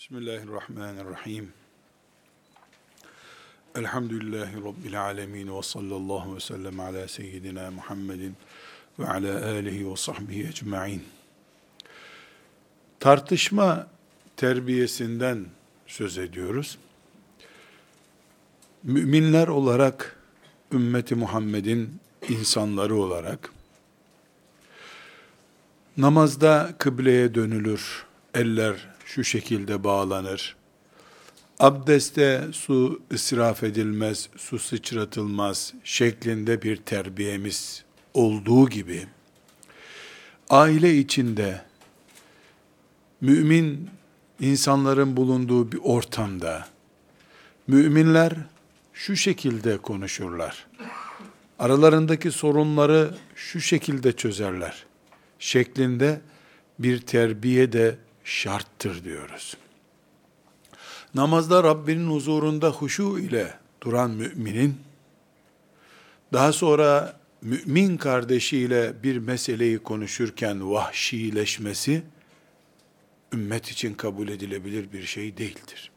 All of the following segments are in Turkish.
Bismillahirrahmanirrahim. Elhamdülillahi Rabbil alemin ve sallallahu ve sellem ala seyyidina Muhammedin ve ala alihi ve sahbihi ecma'in. Tartışma terbiyesinden söz ediyoruz. Müminler olarak, ümmeti Muhammed'in insanları olarak, namazda kıbleye dönülür, eller şu şekilde bağlanır. Abdeste su israf edilmez, su sıçratılmaz şeklinde bir terbiyemiz olduğu gibi, aile içinde mümin insanların bulunduğu bir ortamda müminler şu şekilde konuşurlar. Aralarındaki sorunları şu şekilde çözerler. Şeklinde bir terbiye de şarttır diyoruz. Namazda Rabbinin huzurunda huşu ile duran müminin, daha sonra mümin kardeşiyle bir meseleyi konuşurken vahşileşmesi, ümmet için kabul edilebilir bir şey değildir.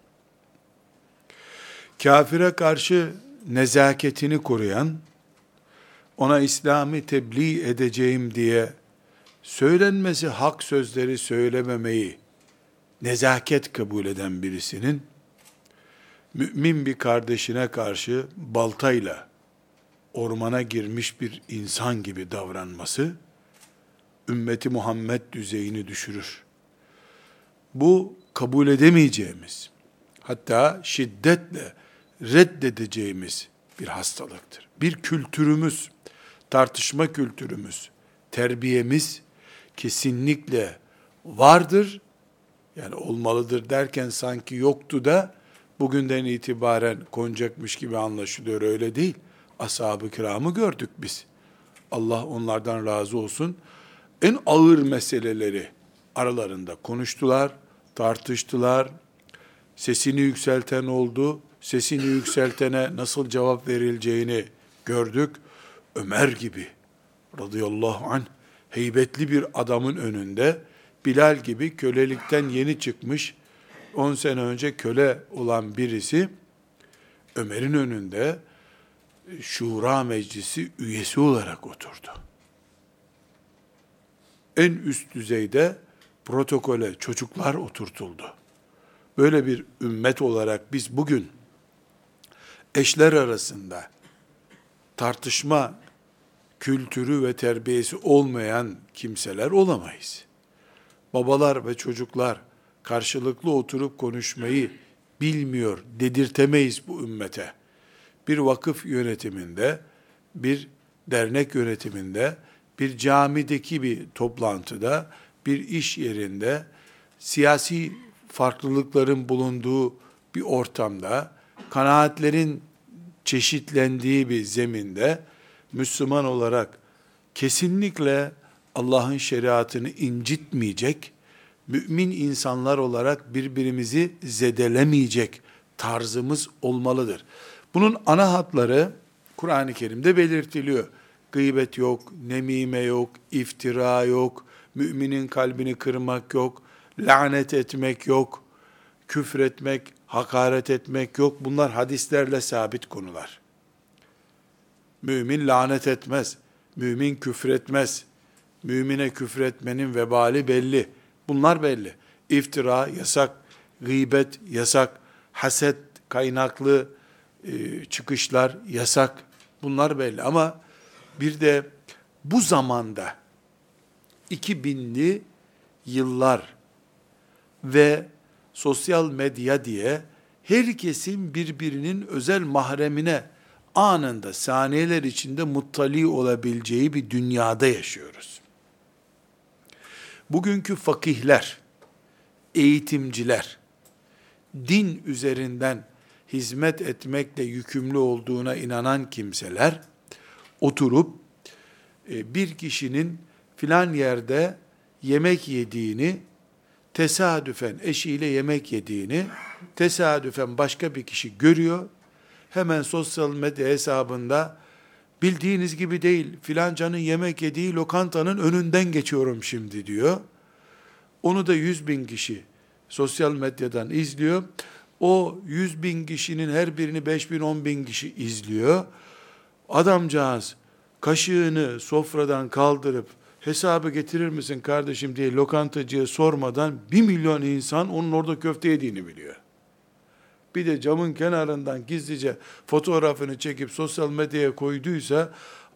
Kafire karşı nezaketini koruyan, ona İslam'ı tebliğ edeceğim diye söylenmesi hak sözleri söylememeyi nezaket kabul eden birisinin mümin bir kardeşine karşı baltayla ormana girmiş bir insan gibi davranması ümmeti Muhammed düzeyini düşürür. Bu kabul edemeyeceğimiz, hatta şiddetle reddedeceğimiz bir hastalıktır. Bir kültürümüz, tartışma kültürümüz, terbiyemiz kesinlikle vardır. Yani olmalıdır derken sanki yoktu da bugünden itibaren konacakmış gibi anlaşılıyor öyle değil. Ashab-ı kiramı gördük biz. Allah onlardan razı olsun. En ağır meseleleri aralarında konuştular, tartıştılar. Sesini yükselten oldu. Sesini yükseltene nasıl cevap verileceğini gördük. Ömer gibi radıyallahu anh heybetli bir adamın önünde Bilal gibi kölelikten yeni çıkmış 10 sene önce köle olan birisi Ömer'in önünde Şura Meclisi üyesi olarak oturdu. En üst düzeyde protokole çocuklar oturtuldu. Böyle bir ümmet olarak biz bugün eşler arasında tartışma kültürü ve terbiyesi olmayan kimseler olamayız. Babalar ve çocuklar karşılıklı oturup konuşmayı bilmiyor, dedirtemeyiz bu ümmete. Bir vakıf yönetiminde, bir dernek yönetiminde, bir camideki bir toplantıda, bir iş yerinde, siyasi farklılıkların bulunduğu bir ortamda, kanaatlerin çeşitlendiği bir zeminde, Müslüman olarak kesinlikle Allah'ın şeriatını incitmeyecek, mümin insanlar olarak birbirimizi zedelemeyecek tarzımız olmalıdır. Bunun ana hatları Kur'an-ı Kerim'de belirtiliyor. Gıybet yok, nemime yok, iftira yok, müminin kalbini kırmak yok, lanet etmek yok, küfretmek, hakaret etmek yok. Bunlar hadislerle sabit konular. Mümin lanet etmez. Mümin küfretmez. Mümine küfretmenin vebali belli. Bunlar belli. İftira yasak, gıybet yasak, haset kaynaklı e, çıkışlar yasak. Bunlar belli ama bir de bu zamanda 2000'li yıllar ve sosyal medya diye herkesin birbirinin özel mahremine anında saniyeler içinde muttali olabileceği bir dünyada yaşıyoruz. Bugünkü fakihler, eğitimciler, din üzerinden hizmet etmekle yükümlü olduğuna inanan kimseler, oturup e, bir kişinin filan yerde yemek yediğini, tesadüfen eşiyle yemek yediğini, tesadüfen başka bir kişi görüyor, hemen sosyal medya hesabında bildiğiniz gibi değil filancanın yemek yediği lokantanın önünden geçiyorum şimdi diyor. Onu da yüz bin kişi sosyal medyadan izliyor. O 100 bin kişinin her birini 5 bin 10 bin kişi izliyor. Adamcağız kaşığını sofradan kaldırıp hesabı getirir misin kardeşim diye lokantacıya sormadan bir milyon insan onun orada köfte yediğini biliyor. Bir de camın kenarından gizlice fotoğrafını çekip sosyal medyaya koyduysa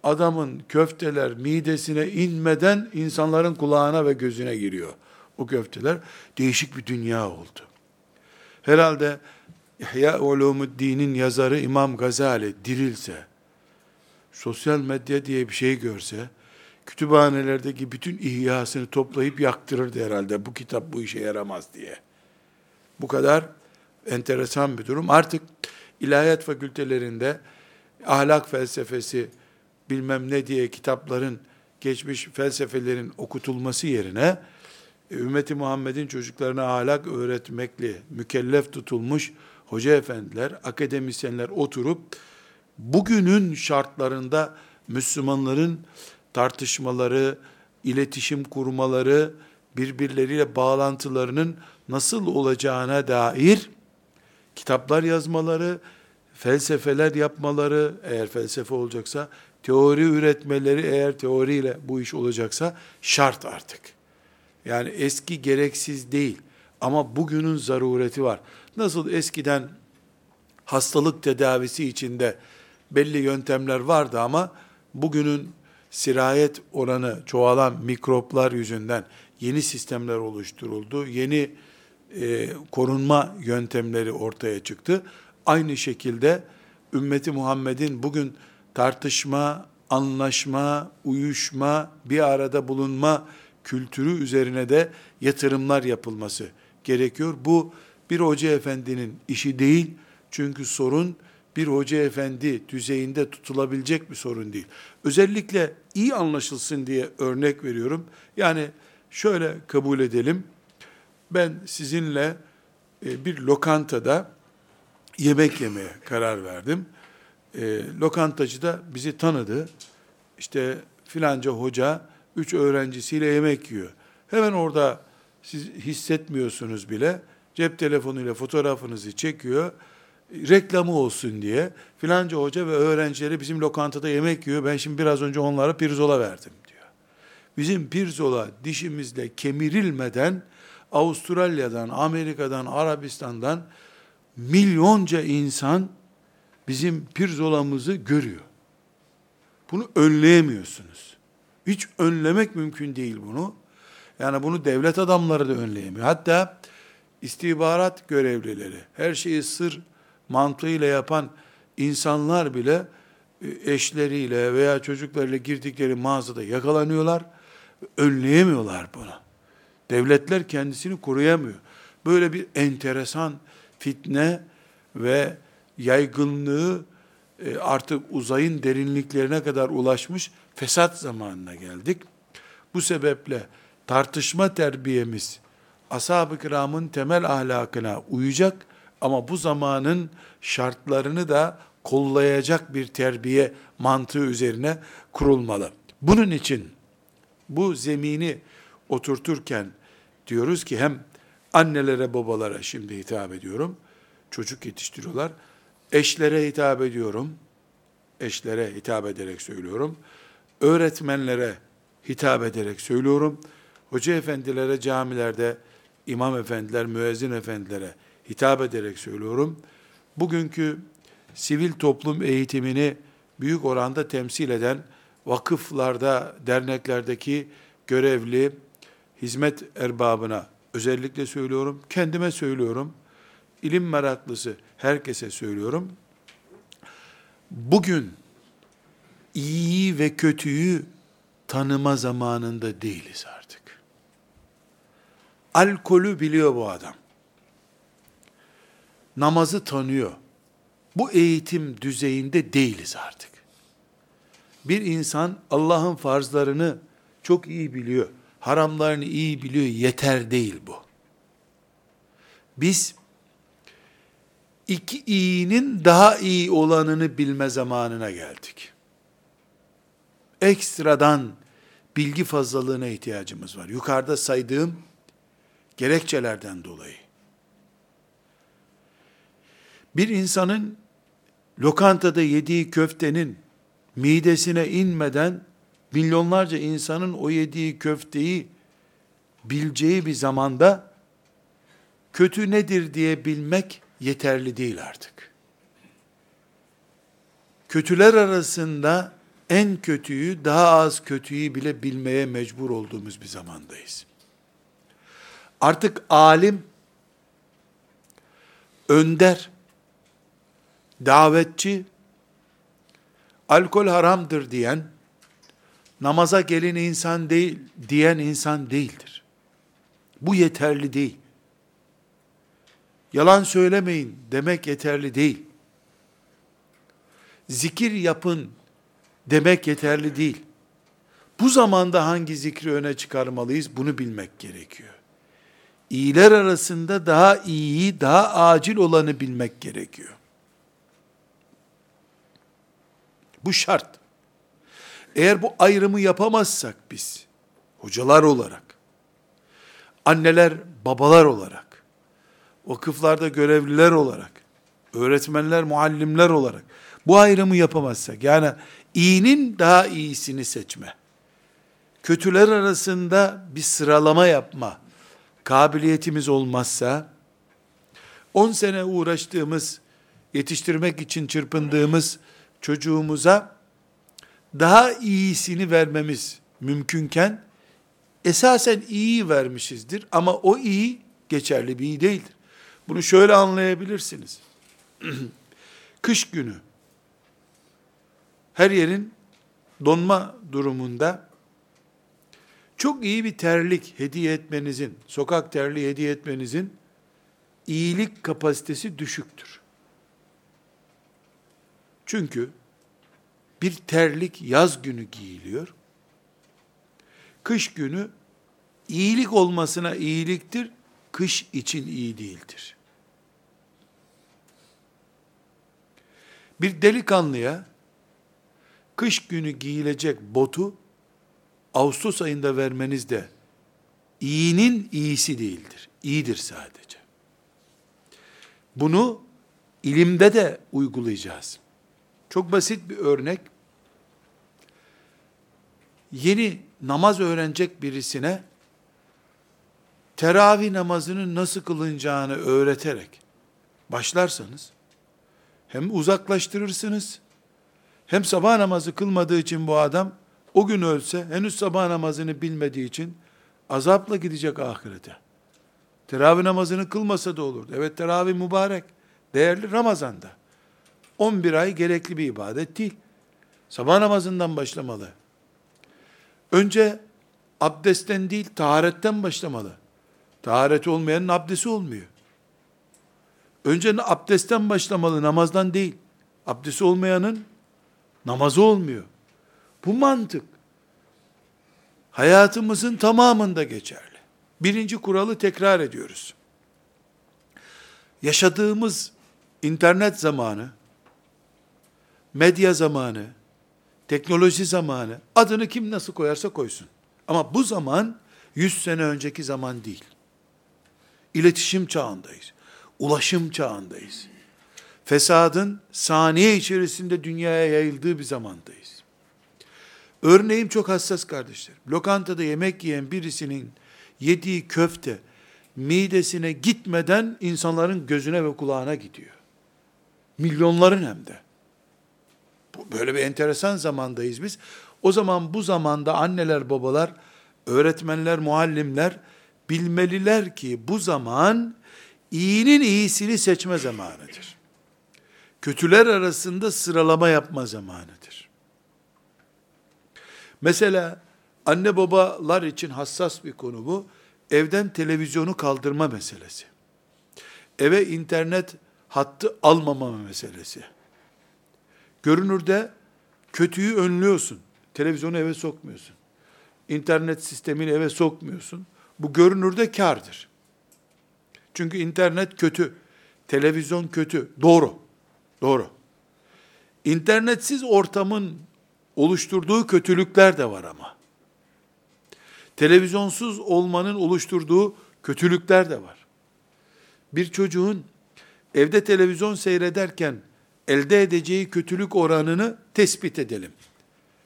adamın köfteler midesine inmeden insanların kulağına ve gözüne giriyor. O köfteler değişik bir dünya oldu. Herhalde İhya Ulumuddin'in yazarı İmam Gazali dirilse, sosyal medya diye bir şey görse, kütüphanelerdeki bütün ihyasını toplayıp yaktırırdı herhalde. Bu kitap bu işe yaramaz diye. Bu kadar enteresan bir durum. Artık ilahiyat fakültelerinde ahlak felsefesi bilmem ne diye kitapların geçmiş felsefelerin okutulması yerine ümmeti Muhammed'in çocuklarına ahlak öğretmekle mükellef tutulmuş hoca efendiler, akademisyenler oturup bugünün şartlarında Müslümanların tartışmaları, iletişim kurmaları, birbirleriyle bağlantılarının nasıl olacağına dair kitaplar yazmaları, felsefeler yapmaları, eğer felsefe olacaksa, teori üretmeleri, eğer teoriyle bu iş olacaksa şart artık. Yani eski gereksiz değil ama bugünün zarureti var. Nasıl eskiden hastalık tedavisi içinde belli yöntemler vardı ama bugünün sirayet oranı çoğalan mikroplar yüzünden yeni sistemler oluşturuldu. Yeni e, korunma yöntemleri ortaya çıktı. Aynı şekilde ümmeti Muhammed'in bugün tartışma, anlaşma, uyuşma, bir arada bulunma kültürü üzerine de yatırımlar yapılması gerekiyor. Bu bir hoca efendinin işi değil. Çünkü sorun bir hoca efendi düzeyinde tutulabilecek bir sorun değil. Özellikle iyi anlaşılsın diye örnek veriyorum. Yani şöyle kabul edelim. Ben sizinle e, bir lokantada yemek yemeye karar verdim. E, lokantacı da bizi tanıdı. İşte filanca hoca üç öğrencisiyle yemek yiyor. Hemen orada siz hissetmiyorsunuz bile. Cep telefonuyla fotoğrafınızı çekiyor. Reklamı olsun diye. Filanca hoca ve öğrencileri bizim lokantada yemek yiyor. Ben şimdi biraz önce onlara pirzola verdim diyor. Bizim pirzola dişimizle kemirilmeden Avustralya'dan, Amerika'dan, Arabistan'dan milyonca insan bizim pirzolamızı görüyor. Bunu önleyemiyorsunuz. Hiç önlemek mümkün değil bunu. Yani bunu devlet adamları da önleyemiyor. Hatta istihbarat görevlileri, her şeyi sır mantığıyla yapan insanlar bile e, eşleriyle veya çocuklarıyla girdikleri mağazada yakalanıyorlar. Önleyemiyorlar bunu. Devletler kendisini koruyamıyor. Böyle bir enteresan fitne ve yaygınlığı e, artık uzayın derinliklerine kadar ulaşmış fesat zamanına geldik. Bu sebeple tartışma terbiyemiz ashab-ı kiramın temel ahlakına uyacak ama bu zamanın şartlarını da kollayacak bir terbiye mantığı üzerine kurulmalı. Bunun için bu zemini oturturken diyoruz ki hem annelere babalara şimdi hitap ediyorum. Çocuk yetiştiriyorlar. Eşlere hitap ediyorum. Eşlere hitap ederek söylüyorum. Öğretmenlere hitap ederek söylüyorum. Hoca efendilere camilerde, imam efendiler, müezzin efendilere hitap ederek söylüyorum. Bugünkü sivil toplum eğitimini büyük oranda temsil eden vakıflarda, derneklerdeki görevli hizmet erbabına özellikle söylüyorum, kendime söylüyorum, ilim meraklısı herkese söylüyorum. Bugün iyiyi ve kötüyü tanıma zamanında değiliz artık. Alkolü biliyor bu adam. Namazı tanıyor. Bu eğitim düzeyinde değiliz artık. Bir insan Allah'ın farzlarını çok iyi biliyor. Haramlarını iyi biliyor. Yeter değil bu. Biz iki iyinin daha iyi olanını bilme zamanına geldik. Ekstradan bilgi fazlalığına ihtiyacımız var. Yukarıda saydığım gerekçelerden dolayı. Bir insanın lokantada yediği köftenin midesine inmeden milyonlarca insanın o yediği köfteyi bileceği bir zamanda kötü nedir diye bilmek yeterli değil artık. Kötüler arasında en kötüyü, daha az kötüyü bile bilmeye mecbur olduğumuz bir zamandayız. Artık alim, önder, davetçi, alkol haramdır diyen, namaza gelin insan değil, diyen insan değildir. Bu yeterli değil. Yalan söylemeyin demek yeterli değil. Zikir yapın demek yeterli değil. Bu zamanda hangi zikri öne çıkarmalıyız bunu bilmek gerekiyor. İyiler arasında daha iyiyi, daha acil olanı bilmek gerekiyor. Bu şart. Eğer bu ayrımı yapamazsak biz, hocalar olarak, anneler, babalar olarak, vakıflarda görevliler olarak, öğretmenler, muallimler olarak, bu ayrımı yapamazsak, yani iyinin daha iyisini seçme, kötüler arasında bir sıralama yapma kabiliyetimiz olmazsa, 10 sene uğraştığımız, yetiştirmek için çırpındığımız çocuğumuza daha iyisini vermemiz mümkünken, esasen iyi vermişizdir ama o iyi geçerli bir iyi değildir. Bunu şöyle anlayabilirsiniz. Kış günü her yerin donma durumunda çok iyi bir terlik hediye etmenizin, sokak terliği hediye etmenizin iyilik kapasitesi düşüktür. Çünkü bir terlik yaz günü giyiliyor. Kış günü iyilik olmasına iyiliktir, kış için iyi değildir. Bir delikanlıya kış günü giyilecek botu Ağustos ayında vermeniz de iyinin iyisi değildir. İyidir sadece. Bunu ilimde de uygulayacağız. Çok basit bir örnek. Yeni namaz öğrenecek birisine teravih namazının nasıl kılınacağını öğreterek başlarsanız hem uzaklaştırırsınız hem sabah namazı kılmadığı için bu adam o gün ölse henüz sabah namazını bilmediği için azapla gidecek ahirete. Teravih namazını kılmasa da olurdu. Evet teravih mübarek, değerli Ramazan'da. 11 ay gerekli bir ibadet değil. Sabah namazından başlamalı. Önce abdestten değil, taharetten başlamalı. Taharet olmayanın abdesti olmuyor. Önce abdestten başlamalı, namazdan değil. Abdesti olmayanın namazı olmuyor. Bu mantık hayatımızın tamamında geçerli. Birinci kuralı tekrar ediyoruz. Yaşadığımız internet zamanı, medya zamanı, teknoloji zamanı, adını kim nasıl koyarsa koysun. Ama bu zaman 100 sene önceki zaman değil. İletişim çağındayız. Ulaşım çağındayız. Fesadın saniye içerisinde dünyaya yayıldığı bir zamandayız. Örneğim çok hassas kardeşler. Lokantada yemek yiyen birisinin yediği köfte midesine gitmeden insanların gözüne ve kulağına gidiyor. Milyonların hem de. Böyle bir enteresan zamandayız biz. O zaman bu zamanda anneler, babalar, öğretmenler, muallimler bilmeliler ki bu zaman iyinin iyisini seçme zamanıdır. Kötüler arasında sıralama yapma zamanıdır. Mesela anne babalar için hassas bir konu bu. Evden televizyonu kaldırma meselesi. Eve internet hattı almama meselesi. Görünürde kötüyü önlüyorsun. Televizyonu eve sokmuyorsun. İnternet sistemini eve sokmuyorsun. Bu görünürde kardır. Çünkü internet kötü. Televizyon kötü. Doğru. Doğru. İnternetsiz ortamın oluşturduğu kötülükler de var ama. Televizyonsuz olmanın oluşturduğu kötülükler de var. Bir çocuğun evde televizyon seyrederken elde edeceği kötülük oranını tespit edelim.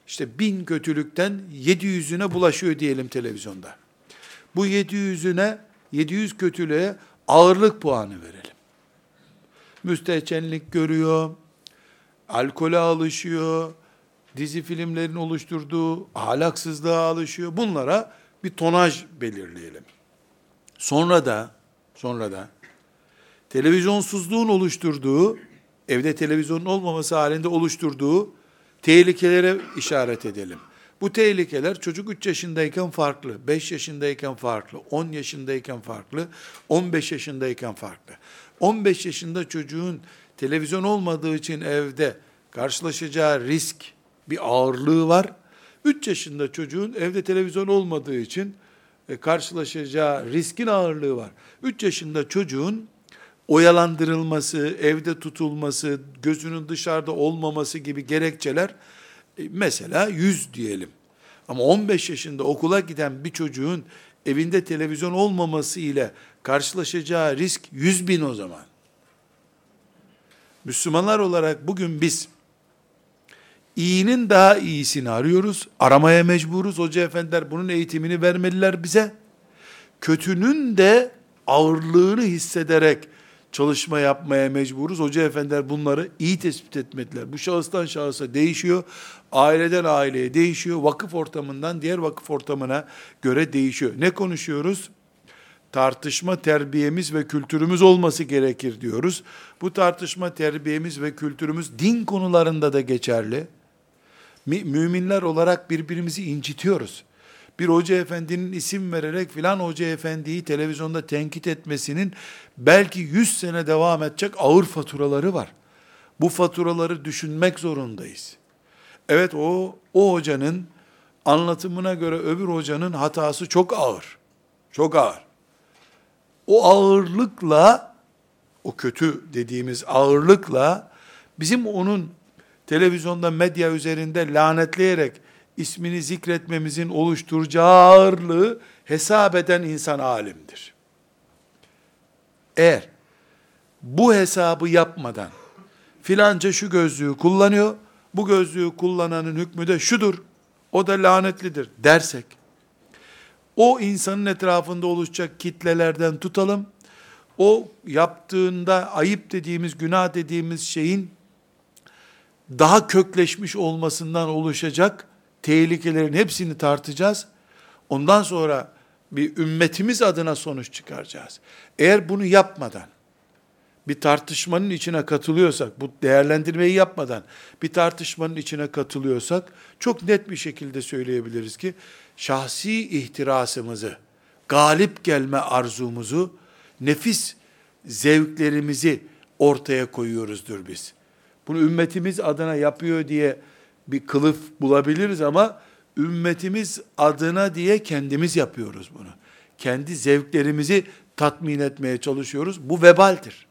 İşte bin kötülükten 700'üne bulaşıyor diyelim televizyonda. Bu 700'üne, 700 kötülüğe ağırlık puanı verelim. Müstehcenlik görüyor, alkole alışıyor, dizi filmlerin oluşturduğu ahlaksızlığa alışıyor. Bunlara bir tonaj belirleyelim. Sonra da sonra da televizyonsuzluğun oluşturduğu evde televizyonun olmaması halinde oluşturduğu tehlikelere işaret edelim. Bu tehlikeler çocuk 3 yaşındayken farklı, 5 yaşındayken farklı, 10 yaşındayken farklı, 15 yaşındayken farklı. 15 yaşında çocuğun televizyon olmadığı için evde karşılaşacağı risk bir ağırlığı var. 3 yaşında çocuğun evde televizyon olmadığı için e, karşılaşacağı riskin ağırlığı var. 3 yaşında çocuğun oyalandırılması, evde tutulması, gözünün dışarıda olmaması gibi gerekçeler e, mesela 100 diyelim. Ama 15 yaşında okula giden bir çocuğun evinde televizyon olmaması ile karşılaşacağı risk 100 bin o zaman. Müslümanlar olarak bugün biz iyinin daha iyisini arıyoruz. Aramaya mecburuz. Hoca efendiler bunun eğitimini vermeliler bize. Kötünün de ağırlığını hissederek çalışma yapmaya mecburuz. Hoca efendiler bunları iyi tespit etmediler. Bu şahıstan şahısa değişiyor. Aileden aileye değişiyor. Vakıf ortamından diğer vakıf ortamına göre değişiyor. Ne konuşuyoruz? Tartışma terbiyemiz ve kültürümüz olması gerekir diyoruz. Bu tartışma terbiyemiz ve kültürümüz din konularında da geçerli. Müminler olarak birbirimizi incitiyoruz bir hoca efendinin isim vererek filan hoca efendiyi televizyonda tenkit etmesinin belki 100 sene devam edecek ağır faturaları var. Bu faturaları düşünmek zorundayız. Evet o o hocanın anlatımına göre öbür hocanın hatası çok ağır. Çok ağır. O ağırlıkla o kötü dediğimiz ağırlıkla bizim onun televizyonda medya üzerinde lanetleyerek ismini zikretmemizin oluşturacağı ağırlığı hesap eden insan alimdir. Eğer bu hesabı yapmadan filanca şu gözlüğü kullanıyor, bu gözlüğü kullananın hükmü de şudur, o da lanetlidir dersek, o insanın etrafında oluşacak kitlelerden tutalım, o yaptığında ayıp dediğimiz, günah dediğimiz şeyin daha kökleşmiş olmasından oluşacak tehlikelerin hepsini tartacağız. Ondan sonra bir ümmetimiz adına sonuç çıkaracağız. Eğer bunu yapmadan, bir tartışmanın içine katılıyorsak, bu değerlendirmeyi yapmadan bir tartışmanın içine katılıyorsak, çok net bir şekilde söyleyebiliriz ki, şahsi ihtirasımızı, galip gelme arzumuzu, nefis zevklerimizi ortaya koyuyoruzdur biz. Bunu ümmetimiz adına yapıyor diye bir kılıf bulabiliriz ama ümmetimiz adına diye kendimiz yapıyoruz bunu. Kendi zevklerimizi tatmin etmeye çalışıyoruz. Bu vebaldir.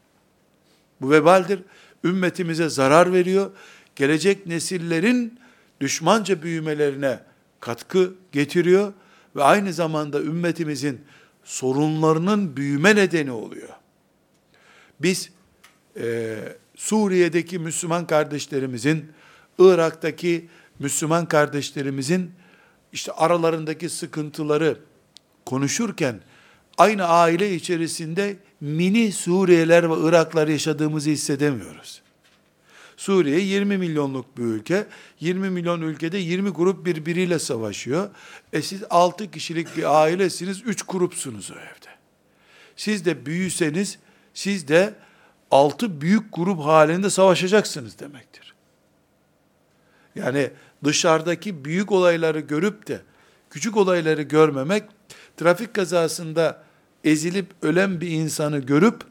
Bu vebaldir. Ümmetimize zarar veriyor. Gelecek nesillerin düşmanca büyümelerine katkı getiriyor ve aynı zamanda ümmetimizin sorunlarının büyüme nedeni oluyor. Biz e, Suriye'deki Müslüman kardeşlerimizin Irak'taki Müslüman kardeşlerimizin işte aralarındaki sıkıntıları konuşurken aynı aile içerisinde mini Suriyeler ve Iraklar yaşadığımızı hissedemiyoruz. Suriye 20 milyonluk bir ülke. 20 milyon ülkede 20 grup birbiriyle savaşıyor. E siz 6 kişilik bir ailesiniz, 3 grupsunuz o evde. Siz de büyüseniz, siz de 6 büyük grup halinde savaşacaksınız demektir. Yani dışarıdaki büyük olayları görüp de küçük olayları görmemek, trafik kazasında ezilip ölen bir insanı görüp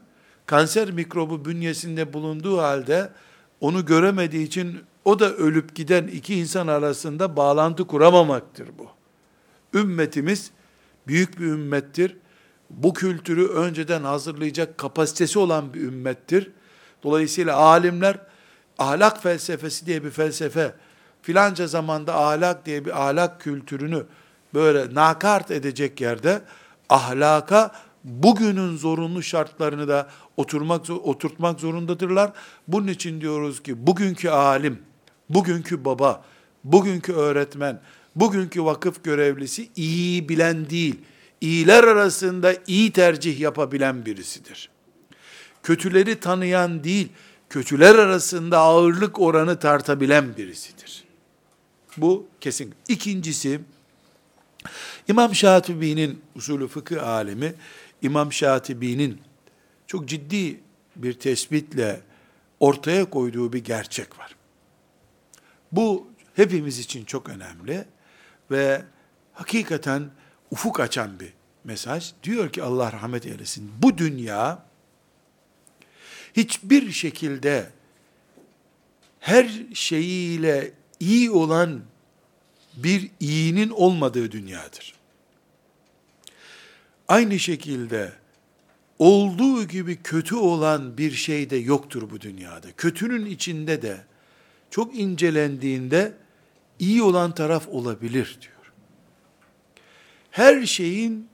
kanser mikrobu bünyesinde bulunduğu halde onu göremediği için o da ölüp giden iki insan arasında bağlantı kuramamaktır bu. Ümmetimiz büyük bir ümmettir. Bu kültürü önceden hazırlayacak kapasitesi olan bir ümmettir. Dolayısıyla alimler ahlak felsefesi diye bir felsefe filanca zamanda ahlak diye bir ahlak kültürünü böyle nakart edecek yerde ahlaka bugünün zorunlu şartlarını da oturmak oturtmak zorundadırlar. Bunun için diyoruz ki bugünkü alim, bugünkü baba, bugünkü öğretmen, bugünkü vakıf görevlisi iyi bilen değil, iyiler arasında iyi tercih yapabilen birisidir. Kötüleri tanıyan değil, kötüler arasında ağırlık oranı tartabilen birisidir. Bu kesin. İkincisi, İmam Şatibi'nin usulü fıkıh alemi, İmam Şatibi'nin çok ciddi bir tespitle ortaya koyduğu bir gerçek var. Bu hepimiz için çok önemli ve hakikaten ufuk açan bir mesaj. Diyor ki Allah rahmet eylesin. Bu dünya hiçbir şekilde her şeyiyle iyi olan bir iyinin olmadığı dünyadır. Aynı şekilde olduğu gibi kötü olan bir şey de yoktur bu dünyada. Kötünün içinde de çok incelendiğinde iyi olan taraf olabilir diyor. Her şeyin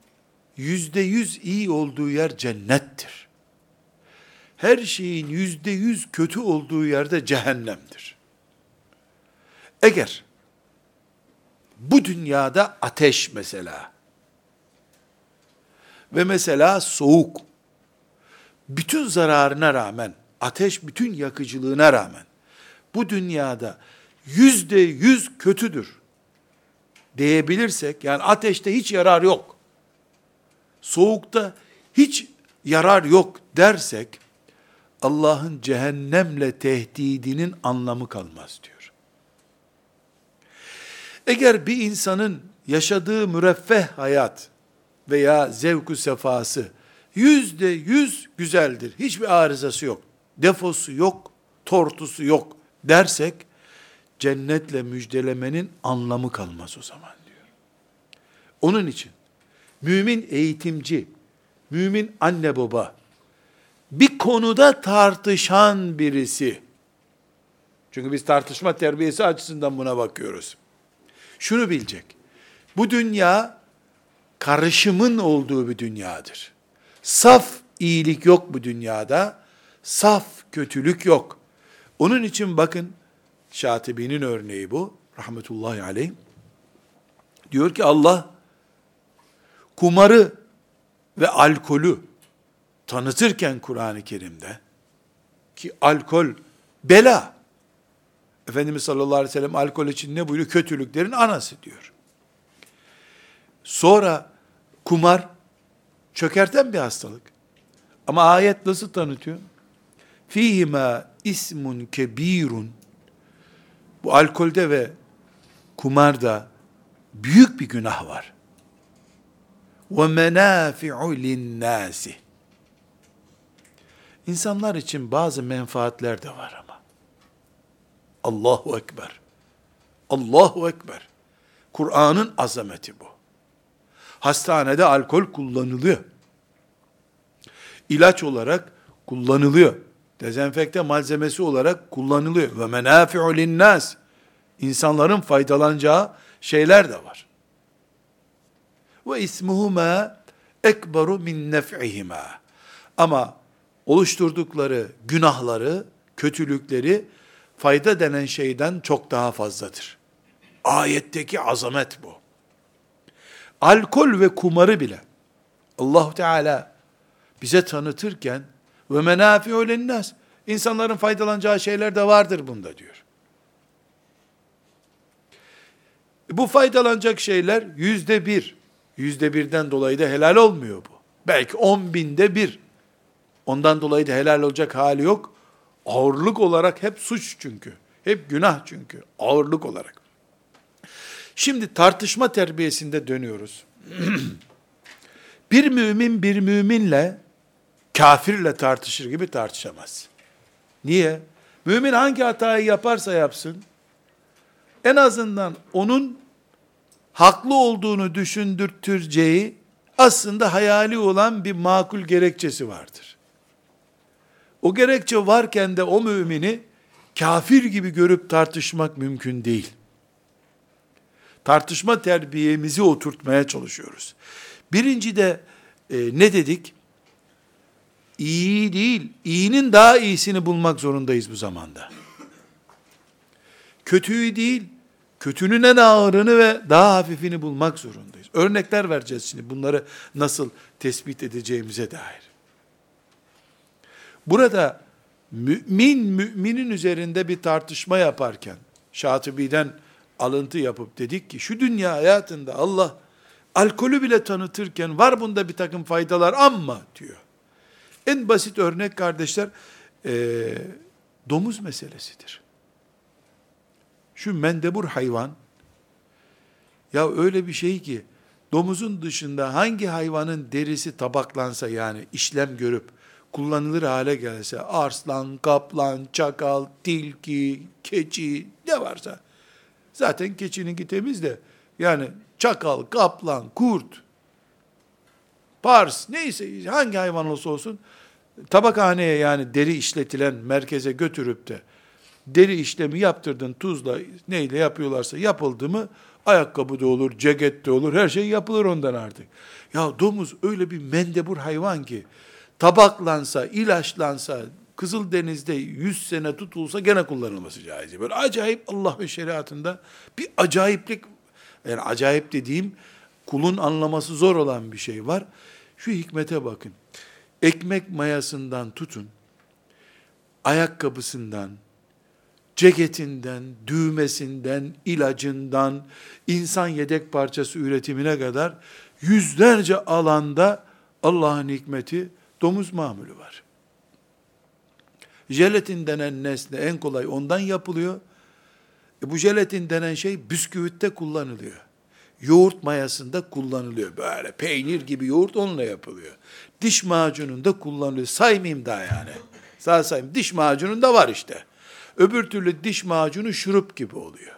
yüzde yüz iyi olduğu yer cennettir. Her şeyin yüzde yüz kötü olduğu yerde cehennemdir. Eğer bu dünyada ateş mesela ve mesela soğuk bütün zararına rağmen ateş bütün yakıcılığına rağmen bu dünyada yüzde yüz kötüdür diyebilirsek, yani ateşte hiç yarar yok, soğukta hiç yarar yok dersek, Allah'ın cehennemle tehdidinin anlamı kalmaz diyor. Eğer bir insanın yaşadığı müreffeh hayat veya zevku sefası yüzde yüz güzeldir, hiçbir arızası yok, defosu yok, tortusu yok dersek, cennetle müjdelemenin anlamı kalmaz o zaman diyor. Onun için mümin eğitimci, mümin anne baba, bir konuda tartışan birisi, çünkü biz tartışma terbiyesi açısından buna bakıyoruz. Şunu bilecek, bu dünya karışımın olduğu bir dünyadır. Saf iyilik yok bu dünyada, saf kötülük yok. Onun için bakın, Şatibi'nin örneği bu. Rahmetullahi aleyh. Diyor ki Allah kumarı ve alkolü tanıtırken Kur'an-ı Kerim'de ki alkol bela. Efendimiz sallallahu aleyhi ve sellem alkol için ne buyuruyor? Kötülüklerin anası diyor. Sonra kumar çökerten bir hastalık. Ama ayet nasıl tanıtıyor? Fihima ismun kebirun bu alkolde ve kumarda büyük bir günah var. Ve menafi'u linnâsi. İnsanlar için bazı menfaatler de var ama. Allahu Ekber. Allahu Ekber. Kur'an'ın azameti bu. Hastanede alkol kullanılıyor. İlaç olarak kullanılıyor dezenfekte malzemesi olarak kullanılıyor. Ve menafi'u linnas. İnsanların faydalanacağı şeyler de var. Ve ismuhuma ekberu min nef'ihima. Ama oluşturdukları günahları, kötülükleri fayda denen şeyden çok daha fazladır. Ayetteki azamet bu. Alkol ve kumarı bile Allah Teala bize tanıtırken ve menafi'u linnas. İnsanların faydalanacağı şeyler de vardır bunda diyor. Bu faydalanacak şeyler yüzde bir. Yüzde birden dolayı da helal olmuyor bu. Belki on binde bir. Ondan dolayı da helal olacak hali yok. Ağırlık olarak hep suç çünkü. Hep günah çünkü. Ağırlık olarak. Şimdi tartışma terbiyesinde dönüyoruz. bir mümin bir müminle kafirle tartışır gibi tartışamaz. Niye? Mümin hangi hatayı yaparsa yapsın, en azından onun haklı olduğunu düşündürteceği aslında hayali olan bir makul gerekçesi vardır. O gerekçe varken de o mümini kafir gibi görüp tartışmak mümkün değil. Tartışma terbiyemizi oturtmaya çalışıyoruz. Birinci de e, ne dedik? iyi değil, iyinin daha iyisini bulmak zorundayız bu zamanda. Kötüyü değil, kötünün en ağırını ve daha hafifini bulmak zorundayız. Örnekler vereceğiz şimdi bunları nasıl tespit edeceğimize dair. Burada mümin müminin üzerinde bir tartışma yaparken Şatibi'den alıntı yapıp dedik ki şu dünya hayatında Allah alkolü bile tanıtırken var bunda bir takım faydalar ama diyor. En basit örnek kardeşler e, domuz meselesidir. Şu mendebur hayvan ya öyle bir şey ki domuzun dışında hangi hayvanın derisi tabaklansa yani işlem görüp kullanılır hale gelse arslan, kaplan, çakal, tilki, keçi ne varsa zaten keçininki temiz de yani çakal, kaplan, kurt, pars neyse hangi hayvan olsa olsun tabakhaneye yani deri işletilen merkeze götürüp de deri işlemi yaptırdın tuzla neyle yapıyorlarsa yapıldı mı ayakkabı da olur, ceket de olur, her şey yapılır ondan artık. Ya domuz öyle bir mendebur hayvan ki tabaklansa, ilaçlansa, Kızıldeniz'de 100 sene tutulsa gene kullanılması caiz. Böyle acayip Allah ve şeriatında bir acayiplik, yani acayip dediğim kulun anlaması zor olan bir şey var. Şu hikmete bakın. Ekmek mayasından tutun, ayakkabısından, ceketinden, düğmesinden, ilacından, insan yedek parçası üretimine kadar yüzlerce alanda Allah'ın hikmeti domuz mamülü var. Jelatin denen nesne en kolay ondan yapılıyor. E bu jelatin denen şey bisküvitte kullanılıyor. Yoğurt mayasında kullanılıyor. Böyle peynir gibi yoğurt onunla yapılıyor. Diş macununda kullanılıyor. Saymayayım daha yani. Sağ sayayım. Diş macununda var işte. Öbür türlü diş macunu şurup gibi oluyor.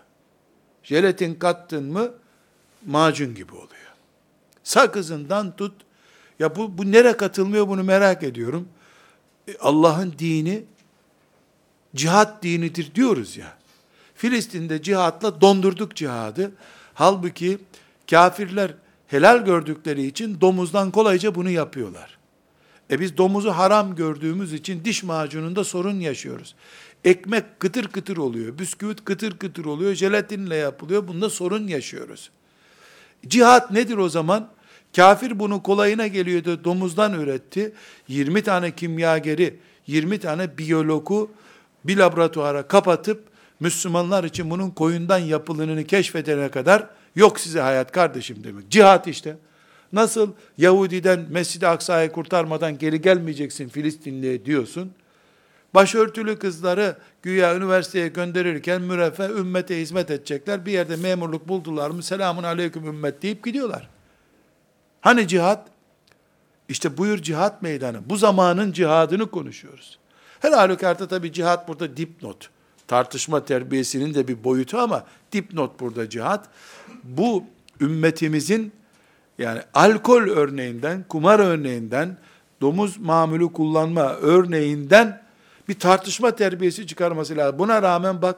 Jelatin kattın mı macun gibi oluyor. Sakızından tut. Ya bu, bu nere katılmıyor bunu merak ediyorum. E, Allah'ın dini cihat dinidir diyoruz ya. Filistin'de cihatla dondurduk cihadı. Halbuki kafirler helal gördükleri için domuzdan kolayca bunu yapıyorlar. E biz domuzu haram gördüğümüz için diş macununda sorun yaşıyoruz. Ekmek kıtır kıtır oluyor, bisküvit kıtır kıtır oluyor, jelatinle yapılıyor. Bunda sorun yaşıyoruz. Cihat nedir o zaman? Kafir bunu kolayına geliyordu, domuzdan üretti. 20 tane kimyageri, 20 tane biyologu bir laboratuvara kapatıp Müslümanlar için bunun koyundan yapılanını keşfedene kadar yok size hayat kardeşim demek. Cihat işte. Nasıl Yahudi'den Mescid-i Aksa'yı kurtarmadan geri gelmeyeceksin Filistinli'ye diyorsun. Başörtülü kızları güya üniversiteye gönderirken müreffeh ümmete hizmet edecekler. Bir yerde memurluk buldular mı selamun aleyküm ümmet deyip gidiyorlar. Hani cihat? İşte buyur cihat meydanı. Bu zamanın cihadını konuşuyoruz. Her halükarda tabi cihat burada dipnot. Tartışma terbiyesinin de bir boyutu ama dipnot burada cihat. Bu ümmetimizin yani alkol örneğinden, kumar örneğinden, domuz mamülü kullanma örneğinden bir tartışma terbiyesi çıkarması lazım. Buna rağmen bak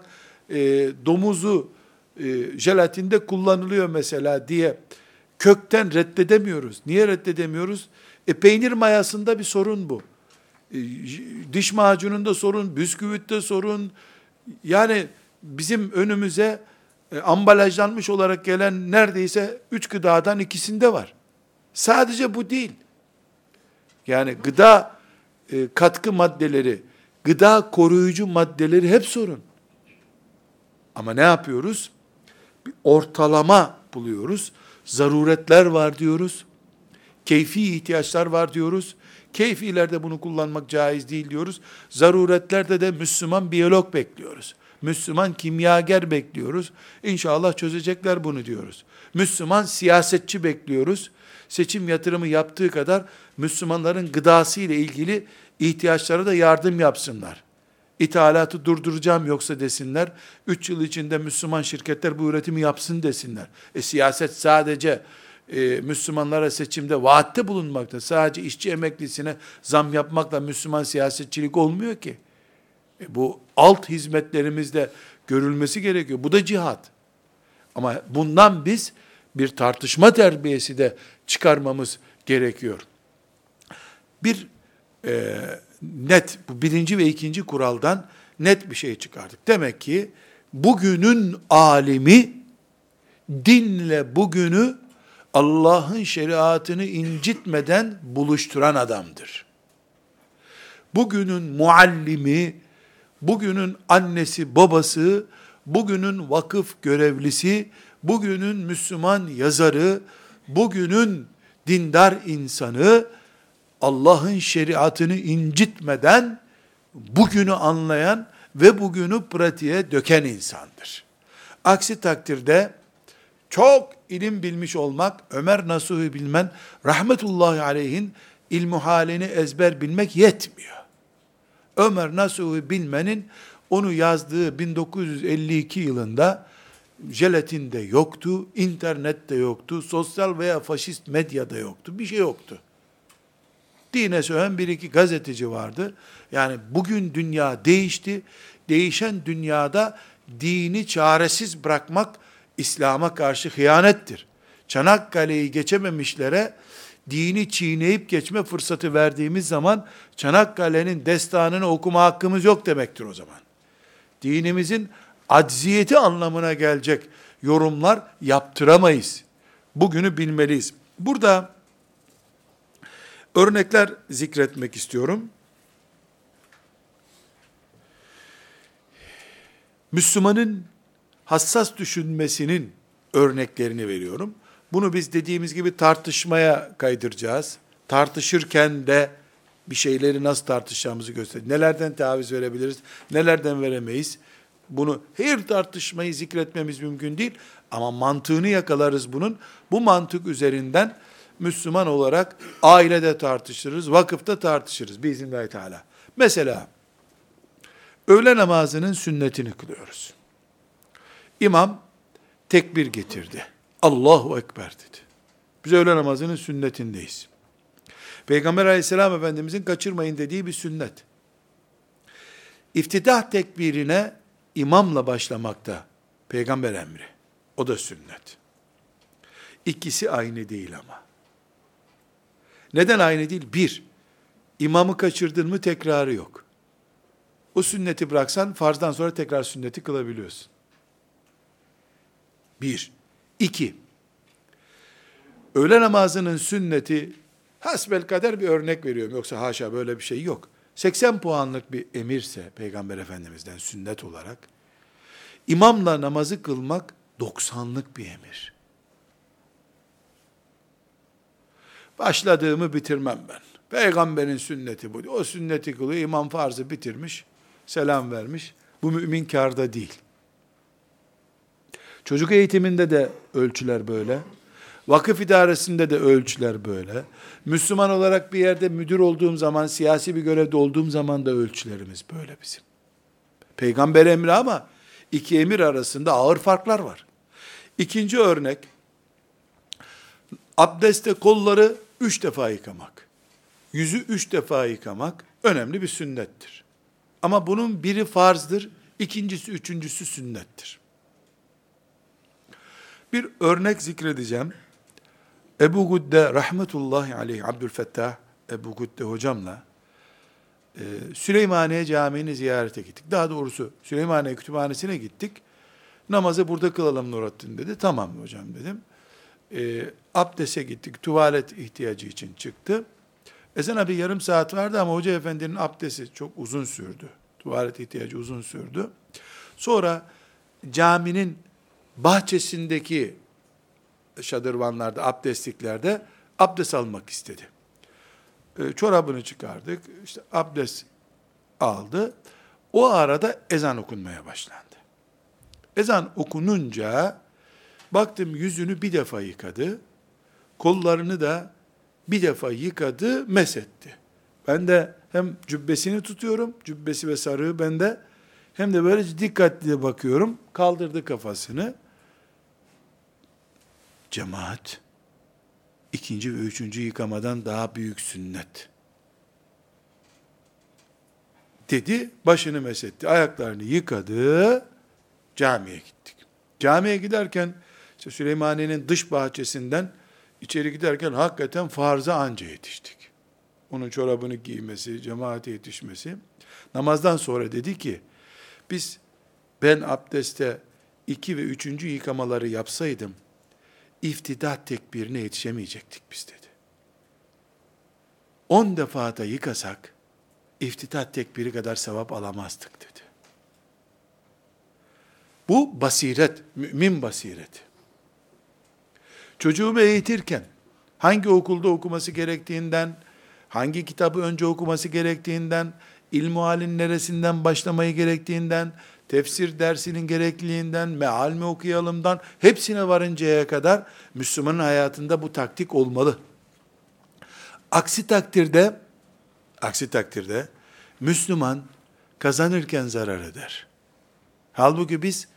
e, domuzu e, jelatinde kullanılıyor mesela diye kökten reddedemiyoruz. Niye reddedemiyoruz? E, peynir mayasında bir sorun bu. E, diş macununda sorun, bisküvitte sorun. Yani bizim önümüze e, ambalajlanmış olarak gelen neredeyse üç gıdadan ikisinde var. Sadece bu değil. Yani gıda e, katkı maddeleri, gıda koruyucu maddeleri hep sorun. Ama ne yapıyoruz? Bir ortalama buluyoruz. Zaruretler var diyoruz. Keyfi ihtiyaçlar var diyoruz. Keyfilerde bunu kullanmak caiz değil diyoruz. Zaruretlerde de Müslüman biyolog bekliyoruz. Müslüman kimyager bekliyoruz. İnşallah çözecekler bunu diyoruz. Müslüman siyasetçi bekliyoruz. Seçim yatırımı yaptığı kadar Müslümanların gıdası ile ilgili ihtiyaçlara da yardım yapsınlar. İthalatı durduracağım yoksa desinler. Üç yıl içinde Müslüman şirketler bu üretimi yapsın desinler. E siyaset sadece e, Müslümanlara seçimde vaatte bulunmakta. Sadece işçi emeklisine zam yapmakla Müslüman siyasetçilik olmuyor ki. E, bu alt hizmetlerimizde görülmesi gerekiyor. Bu da cihat. Ama bundan biz bir tartışma terbiyesi de çıkarmamız gerekiyor. Bir e, net, bu birinci ve ikinci kuraldan net bir şey çıkardık. Demek ki bugünün alimi dinle bugünü Allah'ın şeriatını incitmeden buluşturan adamdır. Bugünün muallimi, bugünün annesi, babası, bugünün vakıf görevlisi, bugünün Müslüman yazarı, bugünün dindar insanı Allah'ın şeriatını incitmeden bugünü anlayan ve bugünü pratiğe döken insandır. Aksi takdirde çok ilim bilmiş olmak, Ömer Nasuh'u bilmen, rahmetullahi aleyhin ilmu halini ezber bilmek yetmiyor. Ömer Nasuh'u bilmenin onu yazdığı 1952 yılında jelatin de yoktu, internet de yoktu, sosyal veya faşist medyada yoktu, bir şey yoktu. Dine söven bir iki gazeteci vardı. Yani bugün dünya değişti. Değişen dünyada dini çaresiz bırakmak İslam'a karşı hıyanettir. Çanakkale'yi geçememişlere dini çiğneyip geçme fırsatı verdiğimiz zaman Çanakkale'nin destanını okuma hakkımız yok demektir o zaman. Dinimizin acziyeti anlamına gelecek yorumlar yaptıramayız. Bugünü bilmeliyiz. Burada örnekler zikretmek istiyorum. Müslümanın hassas düşünmesinin örneklerini veriyorum. Bunu biz dediğimiz gibi tartışmaya kaydıracağız. Tartışırken de bir şeyleri nasıl tartışacağımızı gösterir. Nelerden taviz verebiliriz, nelerden veremeyiz. Bunu her tartışmayı zikretmemiz mümkün değil ama mantığını yakalarız bunun. Bu mantık üzerinden Müslüman olarak ailede tartışırız, vakıfta tartışırız biiznillahü teala. Mesela öğle namazının sünnetini kılıyoruz. İmam tekbir getirdi. Allahu Ekber dedi. Biz öğle namazının sünnetindeyiz. Peygamber aleyhisselam efendimizin kaçırmayın dediği bir sünnet. İftitah tekbirine imamla başlamakta peygamber emri. O da sünnet. İkisi aynı değil ama. Neden aynı değil? Bir, imamı kaçırdın mı tekrarı yok. O sünneti bıraksan farzdan sonra tekrar sünneti kılabiliyorsun. Bir. İki. Öğle namazının sünneti hasbel kader bir örnek veriyorum. Yoksa haşa böyle bir şey yok. 80 puanlık bir emirse Peygamber Efendimiz'den sünnet olarak imamla namazı kılmak 90'lık bir emir. Başladığımı bitirmem ben. Peygamberin sünneti bu. O sünneti kılıyor. İmam farzı bitirmiş. Selam vermiş. Bu mümin karda değil. Çocuk eğitiminde de ölçüler böyle. Vakıf idaresinde de ölçüler böyle. Müslüman olarak bir yerde müdür olduğum zaman, siyasi bir görevde olduğum zaman da ölçülerimiz böyle bizim. Peygamber emri ama iki emir arasında ağır farklar var. İkinci örnek, abdeste kolları üç defa yıkamak. Yüzü üç defa yıkamak önemli bir sünnettir. Ama bunun biri farzdır, ikincisi, üçüncüsü sünnettir. Bir örnek zikredeceğim. Ebu Gudde rahmetullahi aleyh Abdülfettah Ebu Gudde hocamla e, Süleymaniye Camii'ni ziyarete gittik. Daha doğrusu Süleymaniye Kütüphanesi'ne gittik. Namazı burada kılalım Nurattin dedi. Tamam hocam dedim. E, abdese gittik. Tuvalet ihtiyacı için çıktı. Ezan bir yarım saat vardı ama hoca efendinin abdesti çok uzun sürdü. Tuvalet ihtiyacı uzun sürdü. Sonra caminin bahçesindeki şadırvanlarda, abdestliklerde abdest almak istedi. E, çorabını çıkardık, işte abdest aldı. O arada ezan okunmaya başlandı. Ezan okununca baktım yüzünü bir defa yıkadı, kollarını da bir defa yıkadı, mesetti. Ben de hem cübbesini tutuyorum, cübbesi ve sarığı bende, hem de böyle dikkatli bakıyorum, kaldırdı kafasını, Cemaat, ikinci ve üçüncü yıkamadan daha büyük sünnet. Dedi, başını mesetti, ayaklarını yıkadı, camiye gittik. Camiye giderken, işte Süleymaniye'nin dış bahçesinden içeri giderken hakikaten farza anca yetiştik. onun çorabını giymesi, cemaate yetişmesi. Namazdan sonra dedi ki, biz ben abdeste iki ve üçüncü yıkamaları yapsaydım, iftidat tekbirine yetişemeyecektik biz dedi. On defa da yıkasak, iftidat tekbiri kadar sevap alamazdık dedi. Bu basiret, mümin basireti. Çocuğumu eğitirken, hangi okulda okuması gerektiğinden, hangi kitabı önce okuması gerektiğinden, ilmuhalin neresinden başlamayı gerektiğinden, tefsir dersinin gerekliliğinden, meal mi okuyalımdan, hepsine varıncaya kadar Müslümanın hayatında bu taktik olmalı. Aksi takdirde, aksi takdirde, Müslüman kazanırken zarar eder. Halbuki biz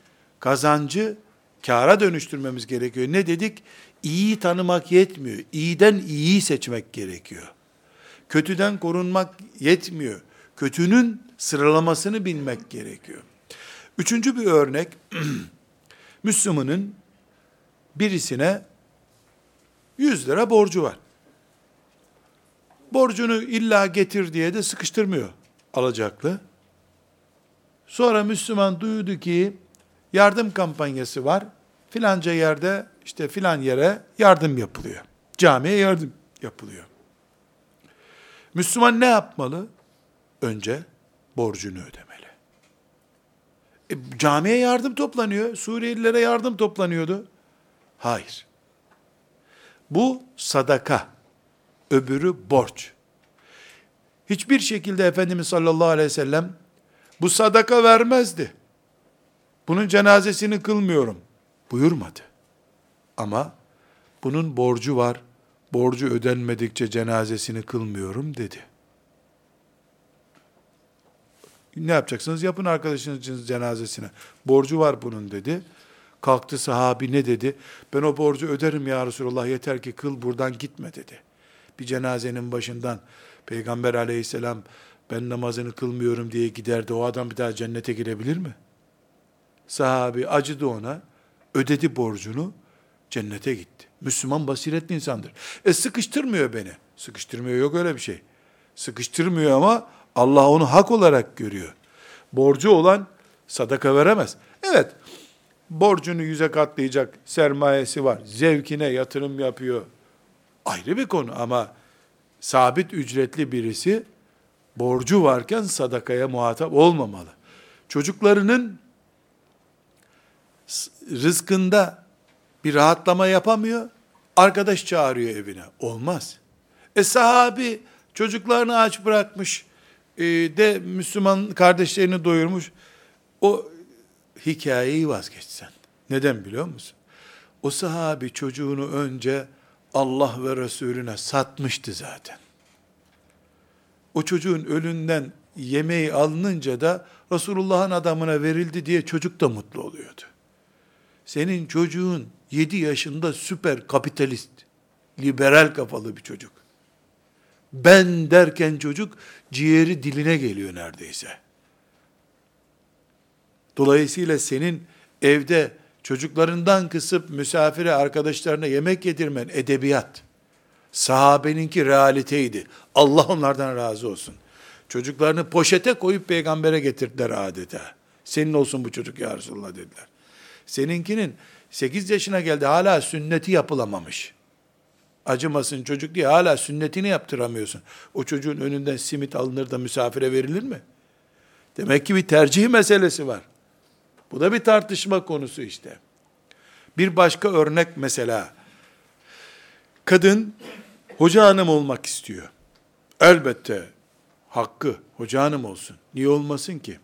kazancı kâra dönüştürmemiz gerekiyor. Ne dedik? İyiyi tanımak yetmiyor. İyiden iyiyi seçmek gerekiyor. Kötüden korunmak yetmiyor. Kötünün sıralamasını bilmek gerekiyor. Üçüncü bir örnek, Müslümanın birisine 100 lira borcu var. Borcunu illa getir diye de sıkıştırmıyor alacaklı. Sonra Müslüman duydu ki yardım kampanyası var. Filanca yerde işte filan yere yardım yapılıyor. Camiye yardım yapılıyor. Müslüman ne yapmalı? Önce borcunu ödemeli. E, camiye yardım toplanıyor. Suriyelilere yardım toplanıyordu. Hayır. Bu sadaka. Öbürü borç. Hiçbir şekilde Efendimiz sallallahu aleyhi ve sellem bu sadaka vermezdi. Bunun cenazesini kılmıyorum buyurmadı. Ama bunun borcu var, borcu ödenmedikçe cenazesini kılmıyorum dedi. Ne yapacaksınız? Yapın arkadaşınızın cenazesine. Borcu var bunun dedi. Kalktı sahabi ne dedi? Ben o borcu öderim ya Resulallah yeter ki kıl buradan gitme dedi. Bir cenazenin başından Peygamber aleyhisselam ben namazını kılmıyorum diye giderdi. O adam bir daha cennete girebilir mi? Sahabi acıdı ona, ödedi borcunu, cennete gitti. Müslüman basiretli insandır. E sıkıştırmıyor beni. Sıkıştırmıyor yok öyle bir şey. Sıkıştırmıyor ama Allah onu hak olarak görüyor. Borcu olan sadaka veremez. Evet, borcunu yüze katlayacak sermayesi var. Zevkine yatırım yapıyor. Ayrı bir konu ama sabit ücretli birisi borcu varken sadakaya muhatap olmamalı. Çocuklarının rızkında bir rahatlama yapamıyor, arkadaş çağırıyor evine. Olmaz. E sahabi çocuklarını aç bırakmış, e, de Müslüman kardeşlerini doyurmuş. O hikayeyi vazgeçsen. Neden biliyor musun? O sahabi çocuğunu önce Allah ve Resulüne satmıştı zaten. O çocuğun ölünden yemeği alınınca da Resulullah'ın adamına verildi diye çocuk da mutlu oluyordu. Senin çocuğun 7 yaşında süper kapitalist, liberal kafalı bir çocuk. Ben derken çocuk ciğeri diline geliyor neredeyse. Dolayısıyla senin evde çocuklarından kısıp misafire arkadaşlarına yemek yedirmen edebiyat. Sahabeninki realiteydi. Allah onlardan razı olsun. Çocuklarını poşete koyup peygambere getirdiler adeta. Senin olsun bu çocuk ya Resulullah dediler. Seninkinin 8 yaşına geldi hala sünneti yapılamamış. Acımasın çocuk diye hala sünnetini yaptıramıyorsun. O çocuğun önünden simit alınır da misafire verilir mi? Demek ki bir tercih meselesi var. Bu da bir tartışma konusu işte. Bir başka örnek mesela, kadın hoca hanım olmak istiyor. Elbette hakkı hoca hanım olsun. Niye olmasın ki?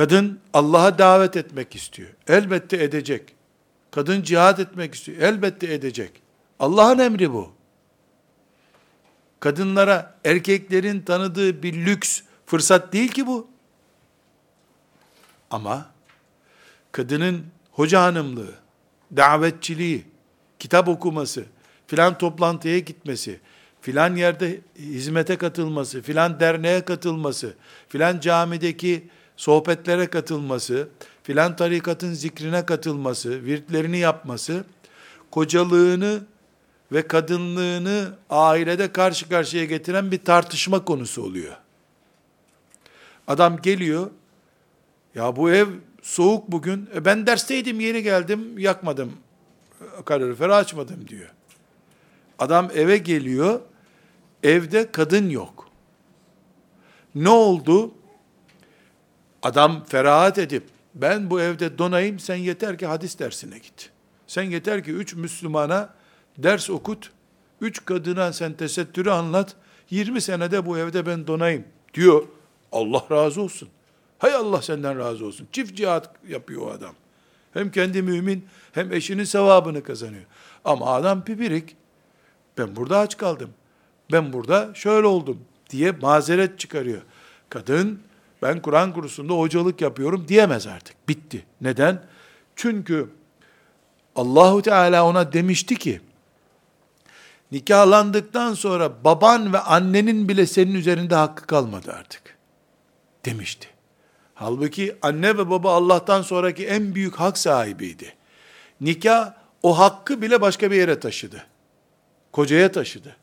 Kadın Allah'a davet etmek istiyor. Elbette edecek. Kadın cihad etmek istiyor. Elbette edecek. Allah'ın emri bu. Kadınlara erkeklerin tanıdığı bir lüks fırsat değil ki bu. Ama kadının hoca hanımlığı, davetçiliği, kitap okuması, filan toplantıya gitmesi, filan yerde hizmete katılması, filan derneğe katılması, filan camideki sohbetlere katılması, filan tarikatın zikrine katılması, virtlerini yapması, kocalığını ve kadınlığını ailede karşı karşıya getiren bir tartışma konusu oluyor. Adam geliyor, ya bu ev soğuk bugün, e ben dersteydim yeni geldim, yakmadım, kaloriferi açmadım diyor. Adam eve geliyor, evde kadın yok. Ne oldu? Adam ferahat edip, ben bu evde donayım, sen yeter ki hadis dersine git. Sen yeter ki üç Müslümana ders okut, üç kadına sen tesettürü anlat, 20 senede bu evde ben donayım diyor. Allah razı olsun. Hay Allah senden razı olsun. Çift cihat yapıyor o adam. Hem kendi mümin hem eşinin sevabını kazanıyor. Ama adam pipirik. Ben burada aç kaldım. Ben burada şöyle oldum diye mazeret çıkarıyor. Kadın ben Kur'an kursunda hocalık yapıyorum diyemez artık. Bitti. Neden? Çünkü Allahu Teala ona demişti ki nikahlandıktan sonra baban ve annenin bile senin üzerinde hakkı kalmadı artık. Demişti. Halbuki anne ve baba Allah'tan sonraki en büyük hak sahibiydi. Nikah o hakkı bile başka bir yere taşıdı. Kocaya taşıdı.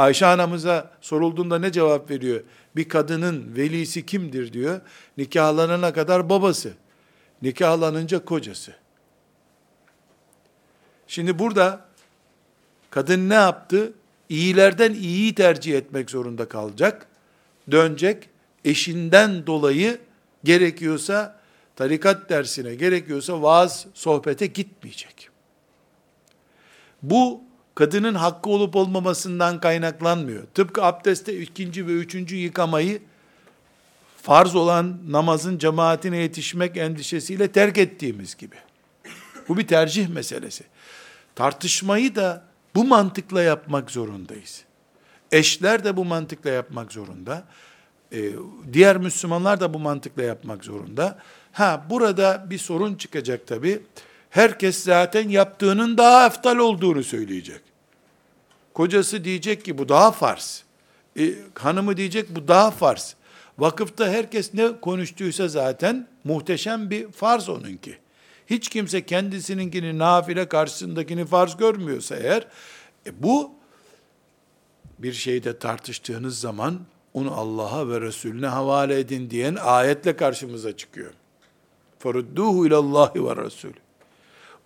Ayşe anamıza sorulduğunda ne cevap veriyor? Bir kadının velisi kimdir diyor. Nikahlanana kadar babası. Nikahlanınca kocası. Şimdi burada kadın ne yaptı? İyilerden iyiyi tercih etmek zorunda kalacak. Dönecek. Eşinden dolayı gerekiyorsa tarikat dersine, gerekiyorsa vaaz sohbete gitmeyecek. Bu kadının hakkı olup olmamasından kaynaklanmıyor. Tıpkı abdestte ikinci ve üçüncü yıkamayı farz olan namazın cemaatine yetişmek endişesiyle terk ettiğimiz gibi. Bu bir tercih meselesi. Tartışmayı da bu mantıkla yapmak zorundayız. Eşler de bu mantıkla yapmak zorunda. Ee, diğer Müslümanlar da bu mantıkla yapmak zorunda. Ha burada bir sorun çıkacak tabi. Herkes zaten yaptığının daha eftal olduğunu söyleyecek. Kocası diyecek ki bu daha farz. E, hanımı diyecek bu daha farz. Vakıfta herkes ne konuştuysa zaten muhteşem bir farz onunki. Hiç kimse kendisininkini nafile karşısındakini farz görmüyorsa eğer e, bu bir şeyde tartıştığınız zaman onu Allah'a ve Resulüne havale edin diyen ayetle karşımıza çıkıyor. Farudduhu ilallahi ve Resul.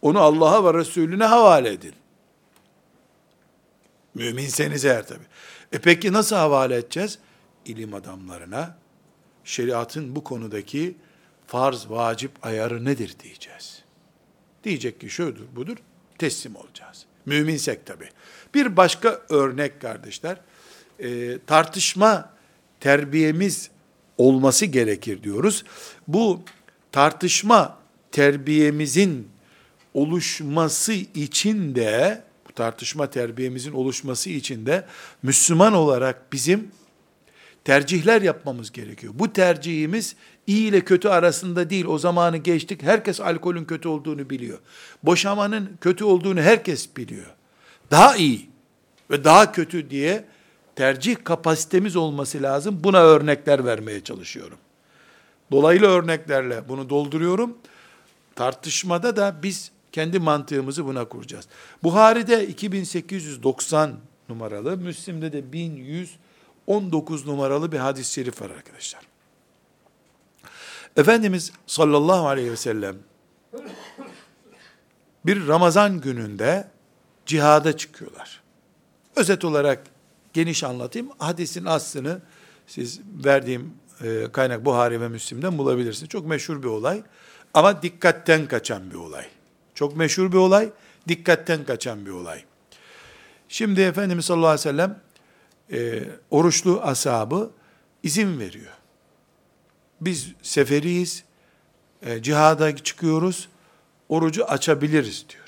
Onu Allah'a ve Resulüne havale edin. Müminseniz eğer tabi. E peki nasıl havale edeceğiz? İlim adamlarına şeriatın bu konudaki farz, vacip ayarı nedir diyeceğiz. Diyecek ki şudur, budur, teslim olacağız. Müminsek tabi. Bir başka örnek kardeşler, e, tartışma terbiyemiz olması gerekir diyoruz. Bu tartışma terbiyemizin oluşması için de bu tartışma terbiyemizin oluşması için de Müslüman olarak bizim tercihler yapmamız gerekiyor. Bu tercihimiz iyi ile kötü arasında değil. O zamanı geçtik. Herkes alkolün kötü olduğunu biliyor. Boşamanın kötü olduğunu herkes biliyor. Daha iyi ve daha kötü diye tercih kapasitemiz olması lazım. Buna örnekler vermeye çalışıyorum. Dolaylı örneklerle bunu dolduruyorum. Tartışmada da biz kendi mantığımızı buna kuracağız. Buhari'de 2890 numaralı, Müslim'de de 1119 numaralı bir hadis-i şerif var arkadaşlar. Efendimiz sallallahu aleyhi ve sellem bir Ramazan gününde cihada çıkıyorlar. Özet olarak geniş anlatayım. Hadisin aslını siz verdiğim e, kaynak Buhari ve Müslim'den bulabilirsiniz. Çok meşhur bir olay ama dikkatten kaçan bir olay. Çok meşhur bir olay, dikkatten kaçan bir olay. Şimdi Efendimiz sallallahu aleyhi ve sellem e, oruçlu ashabı izin veriyor. Biz seferiyiz, e, cihada çıkıyoruz, orucu açabiliriz diyor.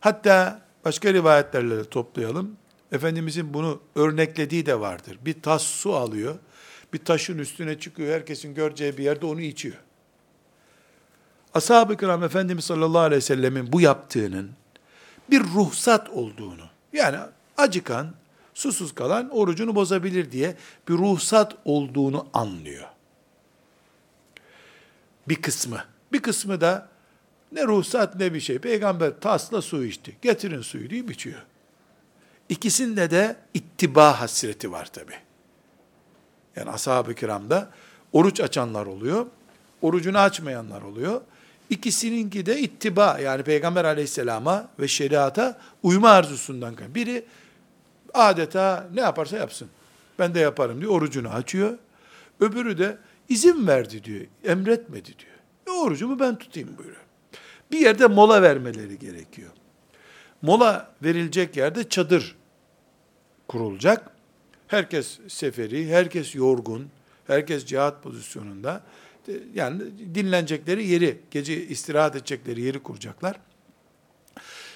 Hatta başka rivayetlerle de toplayalım. Efendimizin bunu örneklediği de vardır. Bir tas su alıyor, bir taşın üstüne çıkıyor, herkesin göreceği bir yerde onu içiyor. Ashab-ı kiram Efendimiz sallallahu aleyhi ve sellemin bu yaptığının bir ruhsat olduğunu, yani acıkan, susuz kalan orucunu bozabilir diye bir ruhsat olduğunu anlıyor. Bir kısmı. Bir kısmı da Ne ruhsat ne bir şey. Peygamber tasla su içti. Getirin suyu diye içiyor. İkisinde de ittiba hasreti var tabi. Yani ashab-ı kiramda oruç açanlar oluyor. Orucunu açmayanlar oluyor. İkisininki de ittiba yani Peygamber aleyhisselama ve şeriata uyma arzusundan kaynaklı. Biri adeta ne yaparsa yapsın. Ben de yaparım diyor. Orucunu açıyor. Öbürü de izin verdi diyor. Emretmedi diyor. E, orucumu ben tutayım buyuruyor. Bir yerde mola vermeleri gerekiyor. Mola verilecek yerde çadır kurulacak. Herkes seferi, herkes yorgun, herkes cihat pozisyonunda. Yani dinlenecekleri yeri, gece istirahat edecekleri yeri kuracaklar.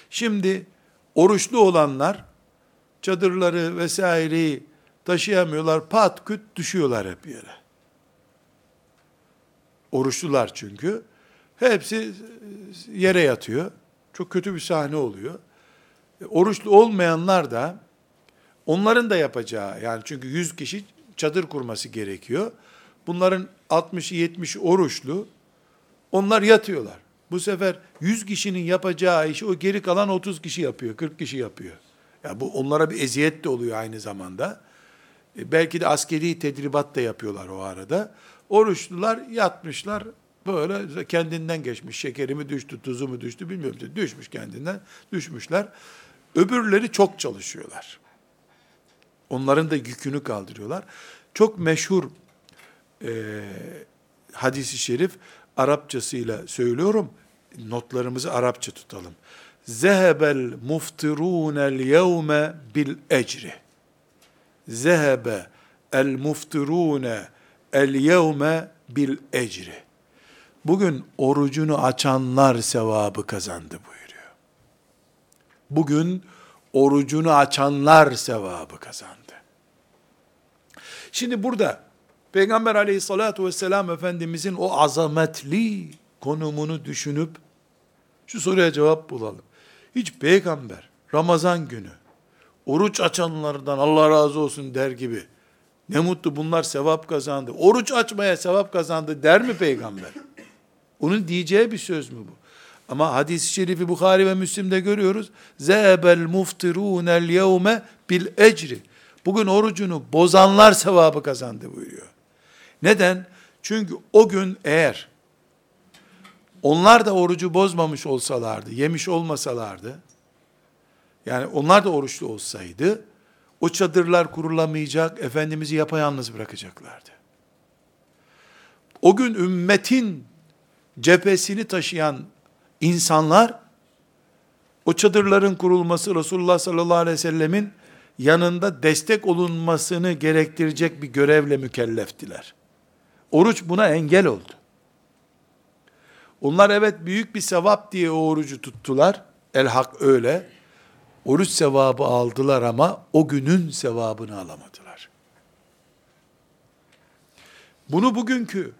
Şimdi oruçlu olanlar çadırları vesaireyi taşıyamıyorlar, pat küt düşüyorlar hep yere. Oruçlular çünkü. Hepsi yere yatıyor. Çok kötü bir sahne oluyor. E, oruçlu olmayanlar da onların da yapacağı yani çünkü 100 kişi çadır kurması gerekiyor. Bunların 60'ı 70'i oruçlu. Onlar yatıyorlar. Bu sefer 100 kişinin yapacağı işi o geri kalan 30 kişi yapıyor, 40 kişi yapıyor. Ya yani bu onlara bir eziyet de oluyor aynı zamanda. E belki de askeri tedribat da yapıyorlar o arada. Oruçlular yatmışlar, böyle kendinden geçmiş. Şekeri mi düştü, tuzu mu düştü bilmiyorum. Düşmüş kendinden, düşmüşler. Öbürleri çok çalışıyorlar. Onların da yükünü kaldırıyorlar. Çok meşhur e, hadisi şerif Arapçasıyla söylüyorum. Notlarımızı Arapça tutalım. Zehebel muftirunel yevme bil ecri. Zehebe el muftirune el yevme bil ecri. Bugün orucunu açanlar sevabı kazandı buyuruyor. Bugün orucunu açanlar sevabı kazandı. Şimdi burada Peygamber aleyhissalatu vesselam Efendimizin o azametli konumunu düşünüp şu soruya cevap bulalım. Hiç peygamber Ramazan günü oruç açanlardan Allah razı olsun der gibi ne mutlu bunlar sevap kazandı. Oruç açmaya sevap kazandı der mi peygamber? Onun diyeceği bir söz mü bu? Ama hadis-i şerifi Bukhari ve Müslim'de görüyoruz. Zebel muftirunel yevme bil ecri. Bugün orucunu bozanlar sevabı kazandı buyuruyor. Neden? Çünkü o gün eğer onlar da orucu bozmamış olsalardı, yemiş olmasalardı, yani onlar da oruçlu olsaydı, o çadırlar kurulamayacak, Efendimiz'i yapayalnız bırakacaklardı. O gün ümmetin cephesini taşıyan insanlar, o çadırların kurulması Resulullah sallallahu aleyhi ve sellemin yanında destek olunmasını gerektirecek bir görevle mükelleftiler. Oruç buna engel oldu. Onlar evet büyük bir sevap diye o orucu tuttular. El hak öyle. Oruç sevabı aldılar ama o günün sevabını alamadılar. Bunu bugünkü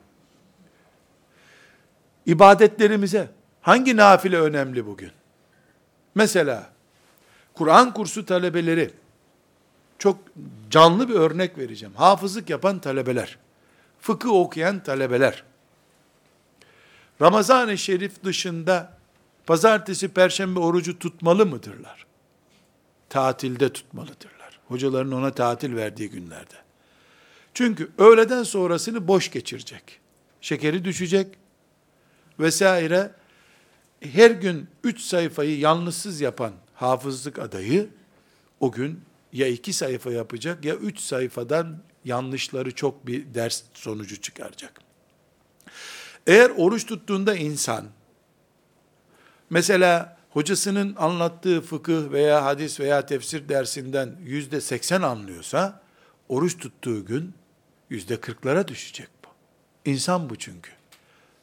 ibadetlerimize hangi nafile önemli bugün? Mesela Kur'an kursu talebeleri çok canlı bir örnek vereceğim. Hafızlık yapan talebeler, fıkıh okuyan talebeler, Ramazan-ı Şerif dışında pazartesi, perşembe orucu tutmalı mıdırlar? Tatilde tutmalıdırlar. Hocaların ona tatil verdiği günlerde. Çünkü öğleden sonrasını boş geçirecek. Şekeri düşecek vesaire. Her gün üç sayfayı yalnızsız yapan hafızlık adayı o gün ya iki sayfa yapacak ya üç sayfadan yanlışları çok bir ders sonucu çıkaracak. Eğer oruç tuttuğunda insan, mesela hocasının anlattığı fıkıh veya hadis veya tefsir dersinden yüzde seksen anlıyorsa, oruç tuttuğu gün yüzde kırklara düşecek bu. İnsan bu çünkü.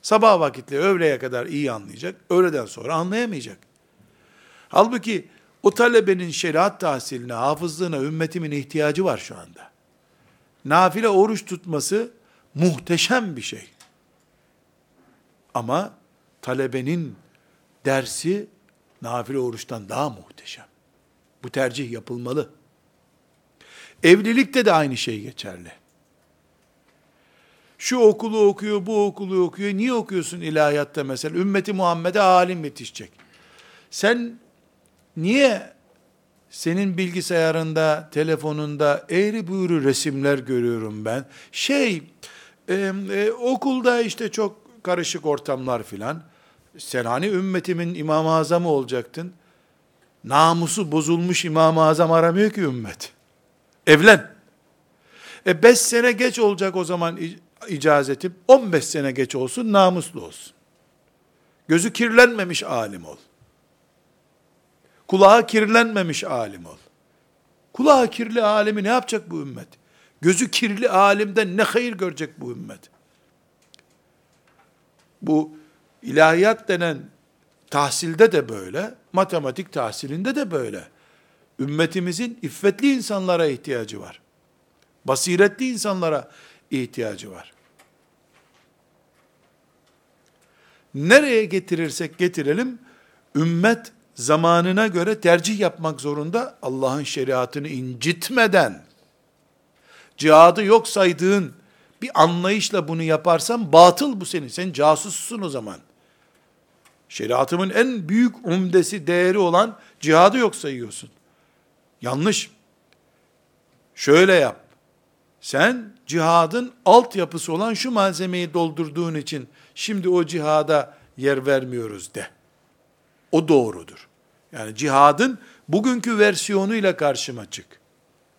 Sabah vakitle öğleye kadar iyi anlayacak, öğleden sonra anlayamayacak. Halbuki o talebenin şeriat tahsiline, hafızlığına ümmetimin ihtiyacı var şu anda. Nafile oruç tutması muhteşem bir şey. Ama talebenin dersi nafile oruçtan daha muhteşem. Bu tercih yapılmalı. Evlilikte de aynı şey geçerli. Şu okulu okuyor, bu okulu okuyor. Niye okuyorsun ilahiyatta mesela? Ümmeti Muhammed'e alim yetişecek. Sen niye senin bilgisayarında, telefonunda eğri büğrü resimler görüyorum ben. Şey, e, e, okulda işte çok karışık ortamlar filan. Sen hani ümmetimin İmam-ı Azamı olacaktın. Namusu bozulmuş İmam-ı Azam aramıyor ki ümmet. Evlen. E 5 sene geç olacak o zaman icazetim. 15 sene geç olsun, namuslu olsun. Gözü kirlenmemiş alim ol. Kulağı kirlenmemiş alim ol. Kulağı kirli alimi ne yapacak bu ümmet? Gözü kirli alimden ne hayır görecek bu ümmet? Bu ilahiyat denen tahsilde de böyle, matematik tahsilinde de böyle. Ümmetimizin iffetli insanlara ihtiyacı var. Basiretli insanlara ihtiyacı var. Nereye getirirsek getirelim, ümmet zamanına göre tercih yapmak zorunda Allah'ın şeriatını incitmeden. Cihadı yok saydığın bir anlayışla bunu yaparsan batıl bu senin. Sen casussun o zaman. Şeriatımın en büyük umdesi, değeri olan cihadı yok sayıyorsun. Yanlış. Şöyle yap. Sen cihadın altyapısı olan şu malzemeyi doldurduğun için şimdi o cihada yer vermiyoruz de. O doğrudur. Yani cihadın bugünkü versiyonuyla karşıma çık.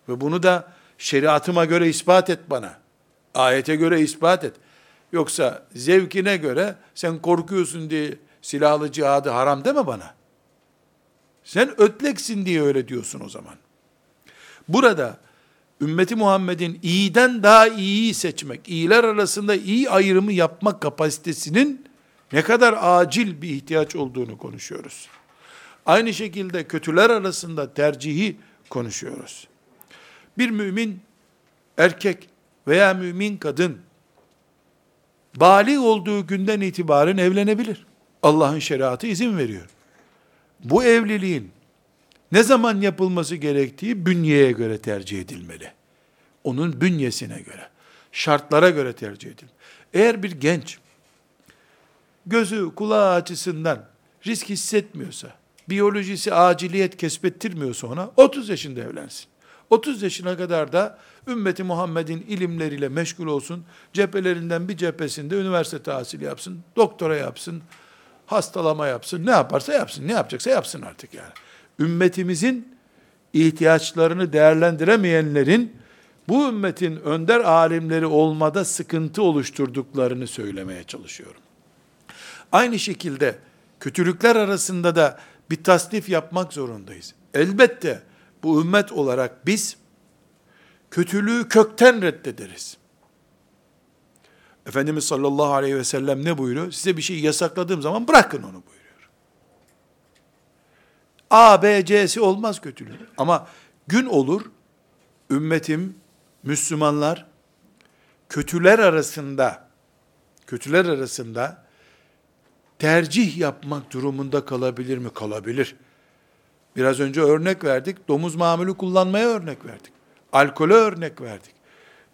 Ve bunu da şeriatıma göre ispat et bana. Ayete göre ispat et. Yoksa zevkine göre sen korkuyorsun diye silahlı cihadı haram deme bana. Sen ötleksin diye öyle diyorsun o zaman. Burada ümmeti Muhammed'in iyiden daha iyiyi seçmek, iyiler arasında iyi ayrımı yapmak kapasitesinin ne kadar acil bir ihtiyaç olduğunu konuşuyoruz. Aynı şekilde kötüler arasında tercihi konuşuyoruz. Bir mümin erkek veya mümin kadın bali olduğu günden itibaren evlenebilir. Allah'ın şeriatı izin veriyor. Bu evliliğin ne zaman yapılması gerektiği bünyeye göre tercih edilmeli. Onun bünyesine göre, şartlara göre tercih edilmeli. Eğer bir genç gözü kulağı açısından risk hissetmiyorsa, biyolojisi aciliyet kesbettirmiyorsa ona 30 yaşında evlensin. 30 yaşına kadar da ümmeti Muhammed'in ilimleriyle meşgul olsun. Cephelerinden bir cephesinde üniversite tahsili yapsın, doktora yapsın, hastalama yapsın, ne yaparsa yapsın, ne yapacaksa yapsın artık yani ümmetimizin ihtiyaçlarını değerlendiremeyenlerin bu ümmetin önder alimleri olmada sıkıntı oluşturduklarını söylemeye çalışıyorum. Aynı şekilde kötülükler arasında da bir tasnif yapmak zorundayız. Elbette bu ümmet olarak biz kötülüğü kökten reddederiz. Efendimiz sallallahu aleyhi ve sellem ne buyuruyor? Size bir şey yasakladığım zaman bırakın onu buyuruyor. A, B, C'si olmaz kötülük. Ama gün olur, ümmetim, Müslümanlar, kötüler arasında, kötüler arasında tercih yapmak durumunda kalabilir mi? Kalabilir. Biraz önce örnek verdik. Domuz mamülü kullanmaya örnek verdik. Alkole örnek verdik.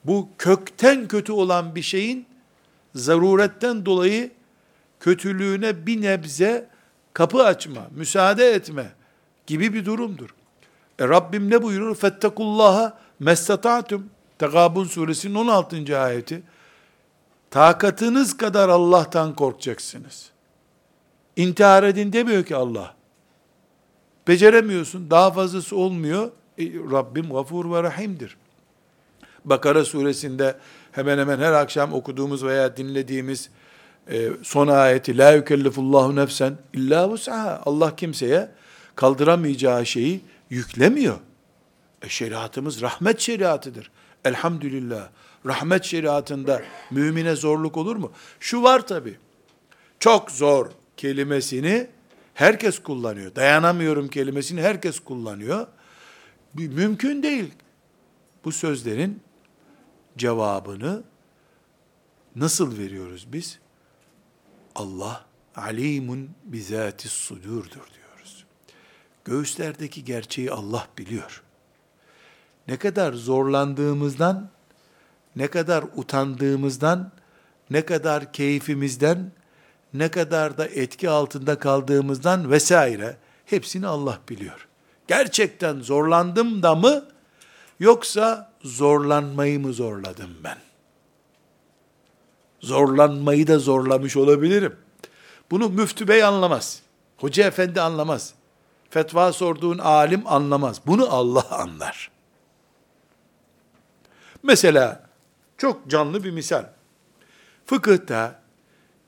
Bu kökten kötü olan bir şeyin zaruretten dolayı kötülüğüne bir nebze kapı açma, müsaade etme, gibi bir durumdur. E Rabbim ne buyurur? Fettekullaha mestata'tum. Tegabun suresinin 16. ayeti. Takatınız kadar Allah'tan korkacaksınız. İntihar edin demiyor ki Allah. Beceremiyorsun, daha fazlası olmuyor. E, Rabbim gafur ve rahimdir. Bakara suresinde hemen hemen her akşam okuduğumuz veya dinlediğimiz e, son ayeti la yükellifullahu nefsen illa vus'aha. Allah kimseye kaldıramayacağı şeyi yüklemiyor. E şeriatımız rahmet şeriatıdır. Elhamdülillah. Rahmet şeriatında mümine zorluk olur mu? Şu var tabi. Çok zor kelimesini herkes kullanıyor. Dayanamıyorum kelimesini herkes kullanıyor. Mümkün değil. Bu sözlerin cevabını nasıl veriyoruz biz? Allah alimun bizatis sudurdur diyor. Göğüslerdeki gerçeği Allah biliyor. Ne kadar zorlandığımızdan, ne kadar utandığımızdan ne kadar keyfimizden, ne kadar da etki altında kaldığımızdan vesaire hepsini Allah biliyor. Gerçekten zorlandım da mı yoksa zorlanmayı mı zorladım ben? Zorlanmayı da zorlamış olabilirim. Bunu müftü bey anlamaz. Hoca efendi anlamaz. Fetva sorduğun alim anlamaz. Bunu Allah anlar. Mesela çok canlı bir misal. Fıkıhta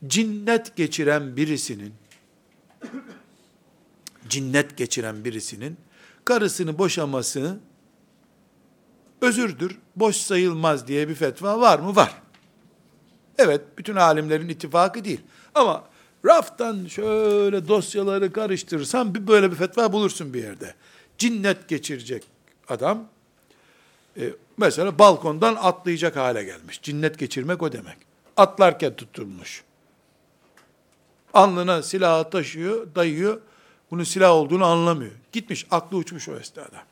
cinnet geçiren birisinin cinnet geçiren birisinin karısını boşaması özürdür, boş sayılmaz diye bir fetva var mı? Var. Evet, bütün alimlerin ittifakı değil. Ama raftan şöyle dosyaları karıştırırsan bir böyle bir fetva bulursun bir yerde. Cinnet geçirecek adam, e, mesela balkondan atlayacak hale gelmiş. Cinnet geçirmek o demek. Atlarken tutulmuş. Alnına silahı taşıyor, dayıyor. Bunun silah olduğunu anlamıyor. Gitmiş, aklı uçmuş o esnada.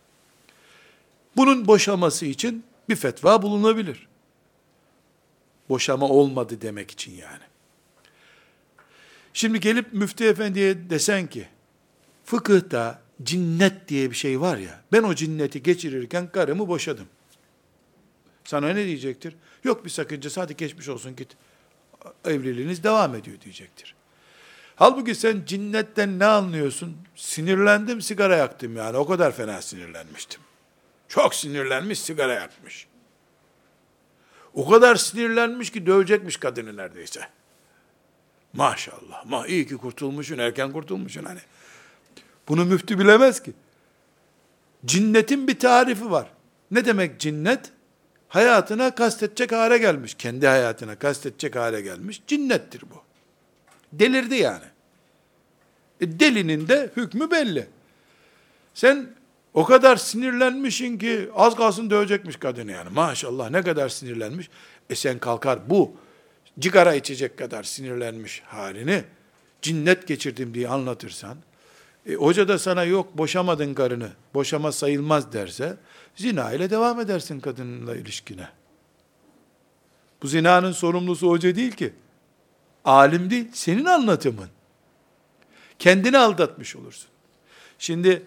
Bunun boşaması için bir fetva bulunabilir. Boşama olmadı demek için yani. Şimdi gelip müftü efendiye desen ki, fıkıhta cinnet diye bir şey var ya, ben o cinneti geçirirken karımı boşadım. Sana ne diyecektir? Yok bir sakıncası, hadi geçmiş olsun git. Evliliğiniz devam ediyor diyecektir. Halbuki sen cinnetten ne anlıyorsun? Sinirlendim, sigara yaktım yani. O kadar fena sinirlenmiştim. Çok sinirlenmiş, sigara yakmış. O kadar sinirlenmiş ki dövecekmiş kadını neredeyse. Maşallah. Ma iyi ki kurtulmuşsun, erken kurtulmuşsun hani. Bunu müftü bilemez ki. Cinnetin bir tarifi var. Ne demek cinnet? Hayatına kastetecek hale gelmiş. Kendi hayatına kastetecek hale gelmiş. Cinnettir bu. Delirdi yani. E delinin de hükmü belli. Sen o kadar sinirlenmişsin ki az kalsın dövecekmiş kadını yani. Maşallah ne kadar sinirlenmiş. E sen kalkar bu cigara içecek kadar sinirlenmiş halini cinnet geçirdim diye anlatırsan, e, hoca da sana yok boşamadın karını, boşama sayılmaz derse, zina ile devam edersin kadınla ilişkine. Bu zinanın sorumlusu hoca değil ki. Alim değil, senin anlatımın. Kendini aldatmış olursun. Şimdi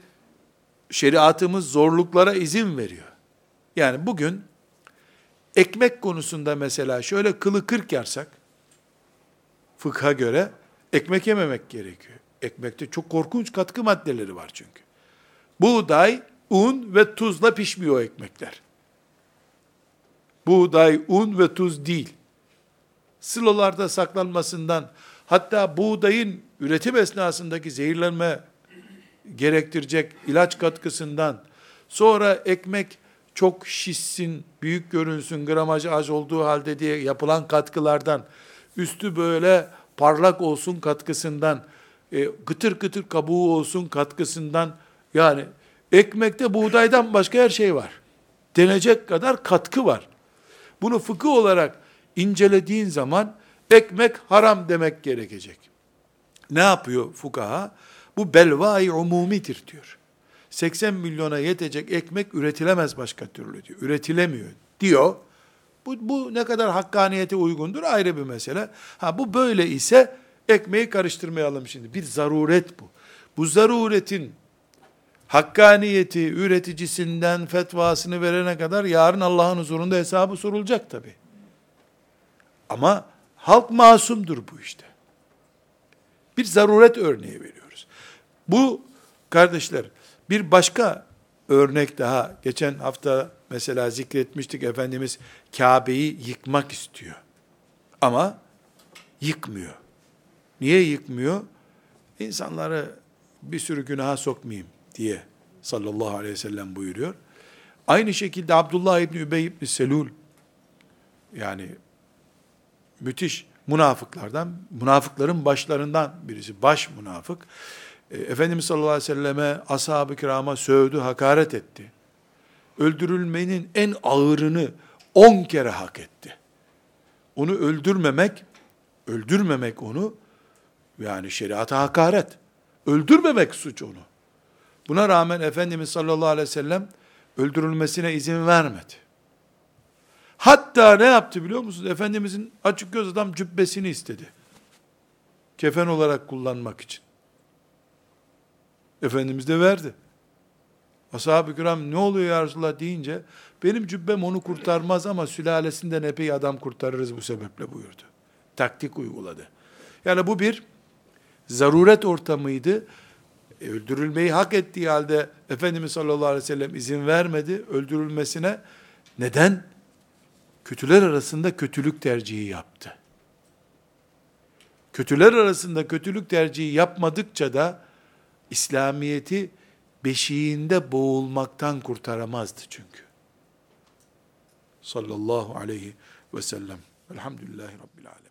şeriatımız zorluklara izin veriyor. Yani bugün ekmek konusunda mesela şöyle kılı kırk yarsak, fıkha göre ekmek yememek gerekiyor. Ekmekte çok korkunç katkı maddeleri var çünkü. Buğday, un ve tuzla pişmiyor ekmekler. Buğday, un ve tuz değil. Silolarda saklanmasından, hatta buğdayın üretim esnasındaki zehirlenme gerektirecek ilaç katkısından, sonra ekmek çok şişsin, büyük görünsün, gramajı az olduğu halde diye yapılan katkılardan, üstü böyle parlak olsun katkısından, e, gıtır gıtır kabuğu olsun katkısından, yani ekmekte buğdaydan başka her şey var. Denecek kadar katkı var. Bunu fıkıh olarak incelediğin zaman ekmek haram demek gerekecek. Ne yapıyor fukaha? Bu belvai umumidir diyor. 80 milyona yetecek ekmek üretilemez başka türlü diyor. Üretilemiyor diyor. Bu, bu ne kadar hakkaniyete uygundur ayrı bir mesele. Ha bu böyle ise ekmeği karıştırmayalım şimdi. Bir zaruret bu. Bu zaruretin hakkaniyeti üreticisinden fetvasını verene kadar yarın Allah'ın huzurunda hesabı sorulacak tabi. Ama halk masumdur bu işte. Bir zaruret örneği veriyoruz. Bu kardeşler bir başka örnek daha geçen hafta mesela zikretmiştik Efendimiz Kabe'yi yıkmak istiyor. Ama yıkmıyor. Niye yıkmıyor? İnsanları bir sürü günaha sokmayayım diye sallallahu aleyhi ve sellem buyuruyor. Aynı şekilde Abdullah İbni Übey İbni Selul yani müthiş münafıklardan, münafıkların başlarından birisi, baş münafık. E, Efendimiz sallallahu aleyhi ve selleme, ashab-ı kirama sövdü, hakaret etti. Öldürülmenin en ağırını on kere hak etti. Onu öldürmemek, öldürmemek onu, yani şeriata hakaret. Öldürmemek suç onu. Buna rağmen Efendimiz sallallahu aleyhi ve sellem öldürülmesine izin vermedi. Hatta ne yaptı biliyor musunuz? Efendimizin açık göz adam cübbesini istedi. Kefen olarak kullanmak için. Efendimiz de verdi. Ashab-ı kiram ne oluyor ya Resulullah deyince benim cübbem onu kurtarmaz ama sülalesinden epey adam kurtarırız bu sebeple buyurdu. Taktik uyguladı. Yani bu bir zaruret ortamıydı. E, öldürülmeyi hak ettiği halde Efendimiz sallallahu aleyhi ve sellem izin vermedi öldürülmesine. Neden? Kötüler arasında kötülük tercihi yaptı. Kötüler arasında kötülük tercihi yapmadıkça da İslamiyeti beşiğinde boğulmaktan kurtaramazdı çünkü. Sallallahu aleyhi ve sellem. Elhamdülillahi Rabbil alemin.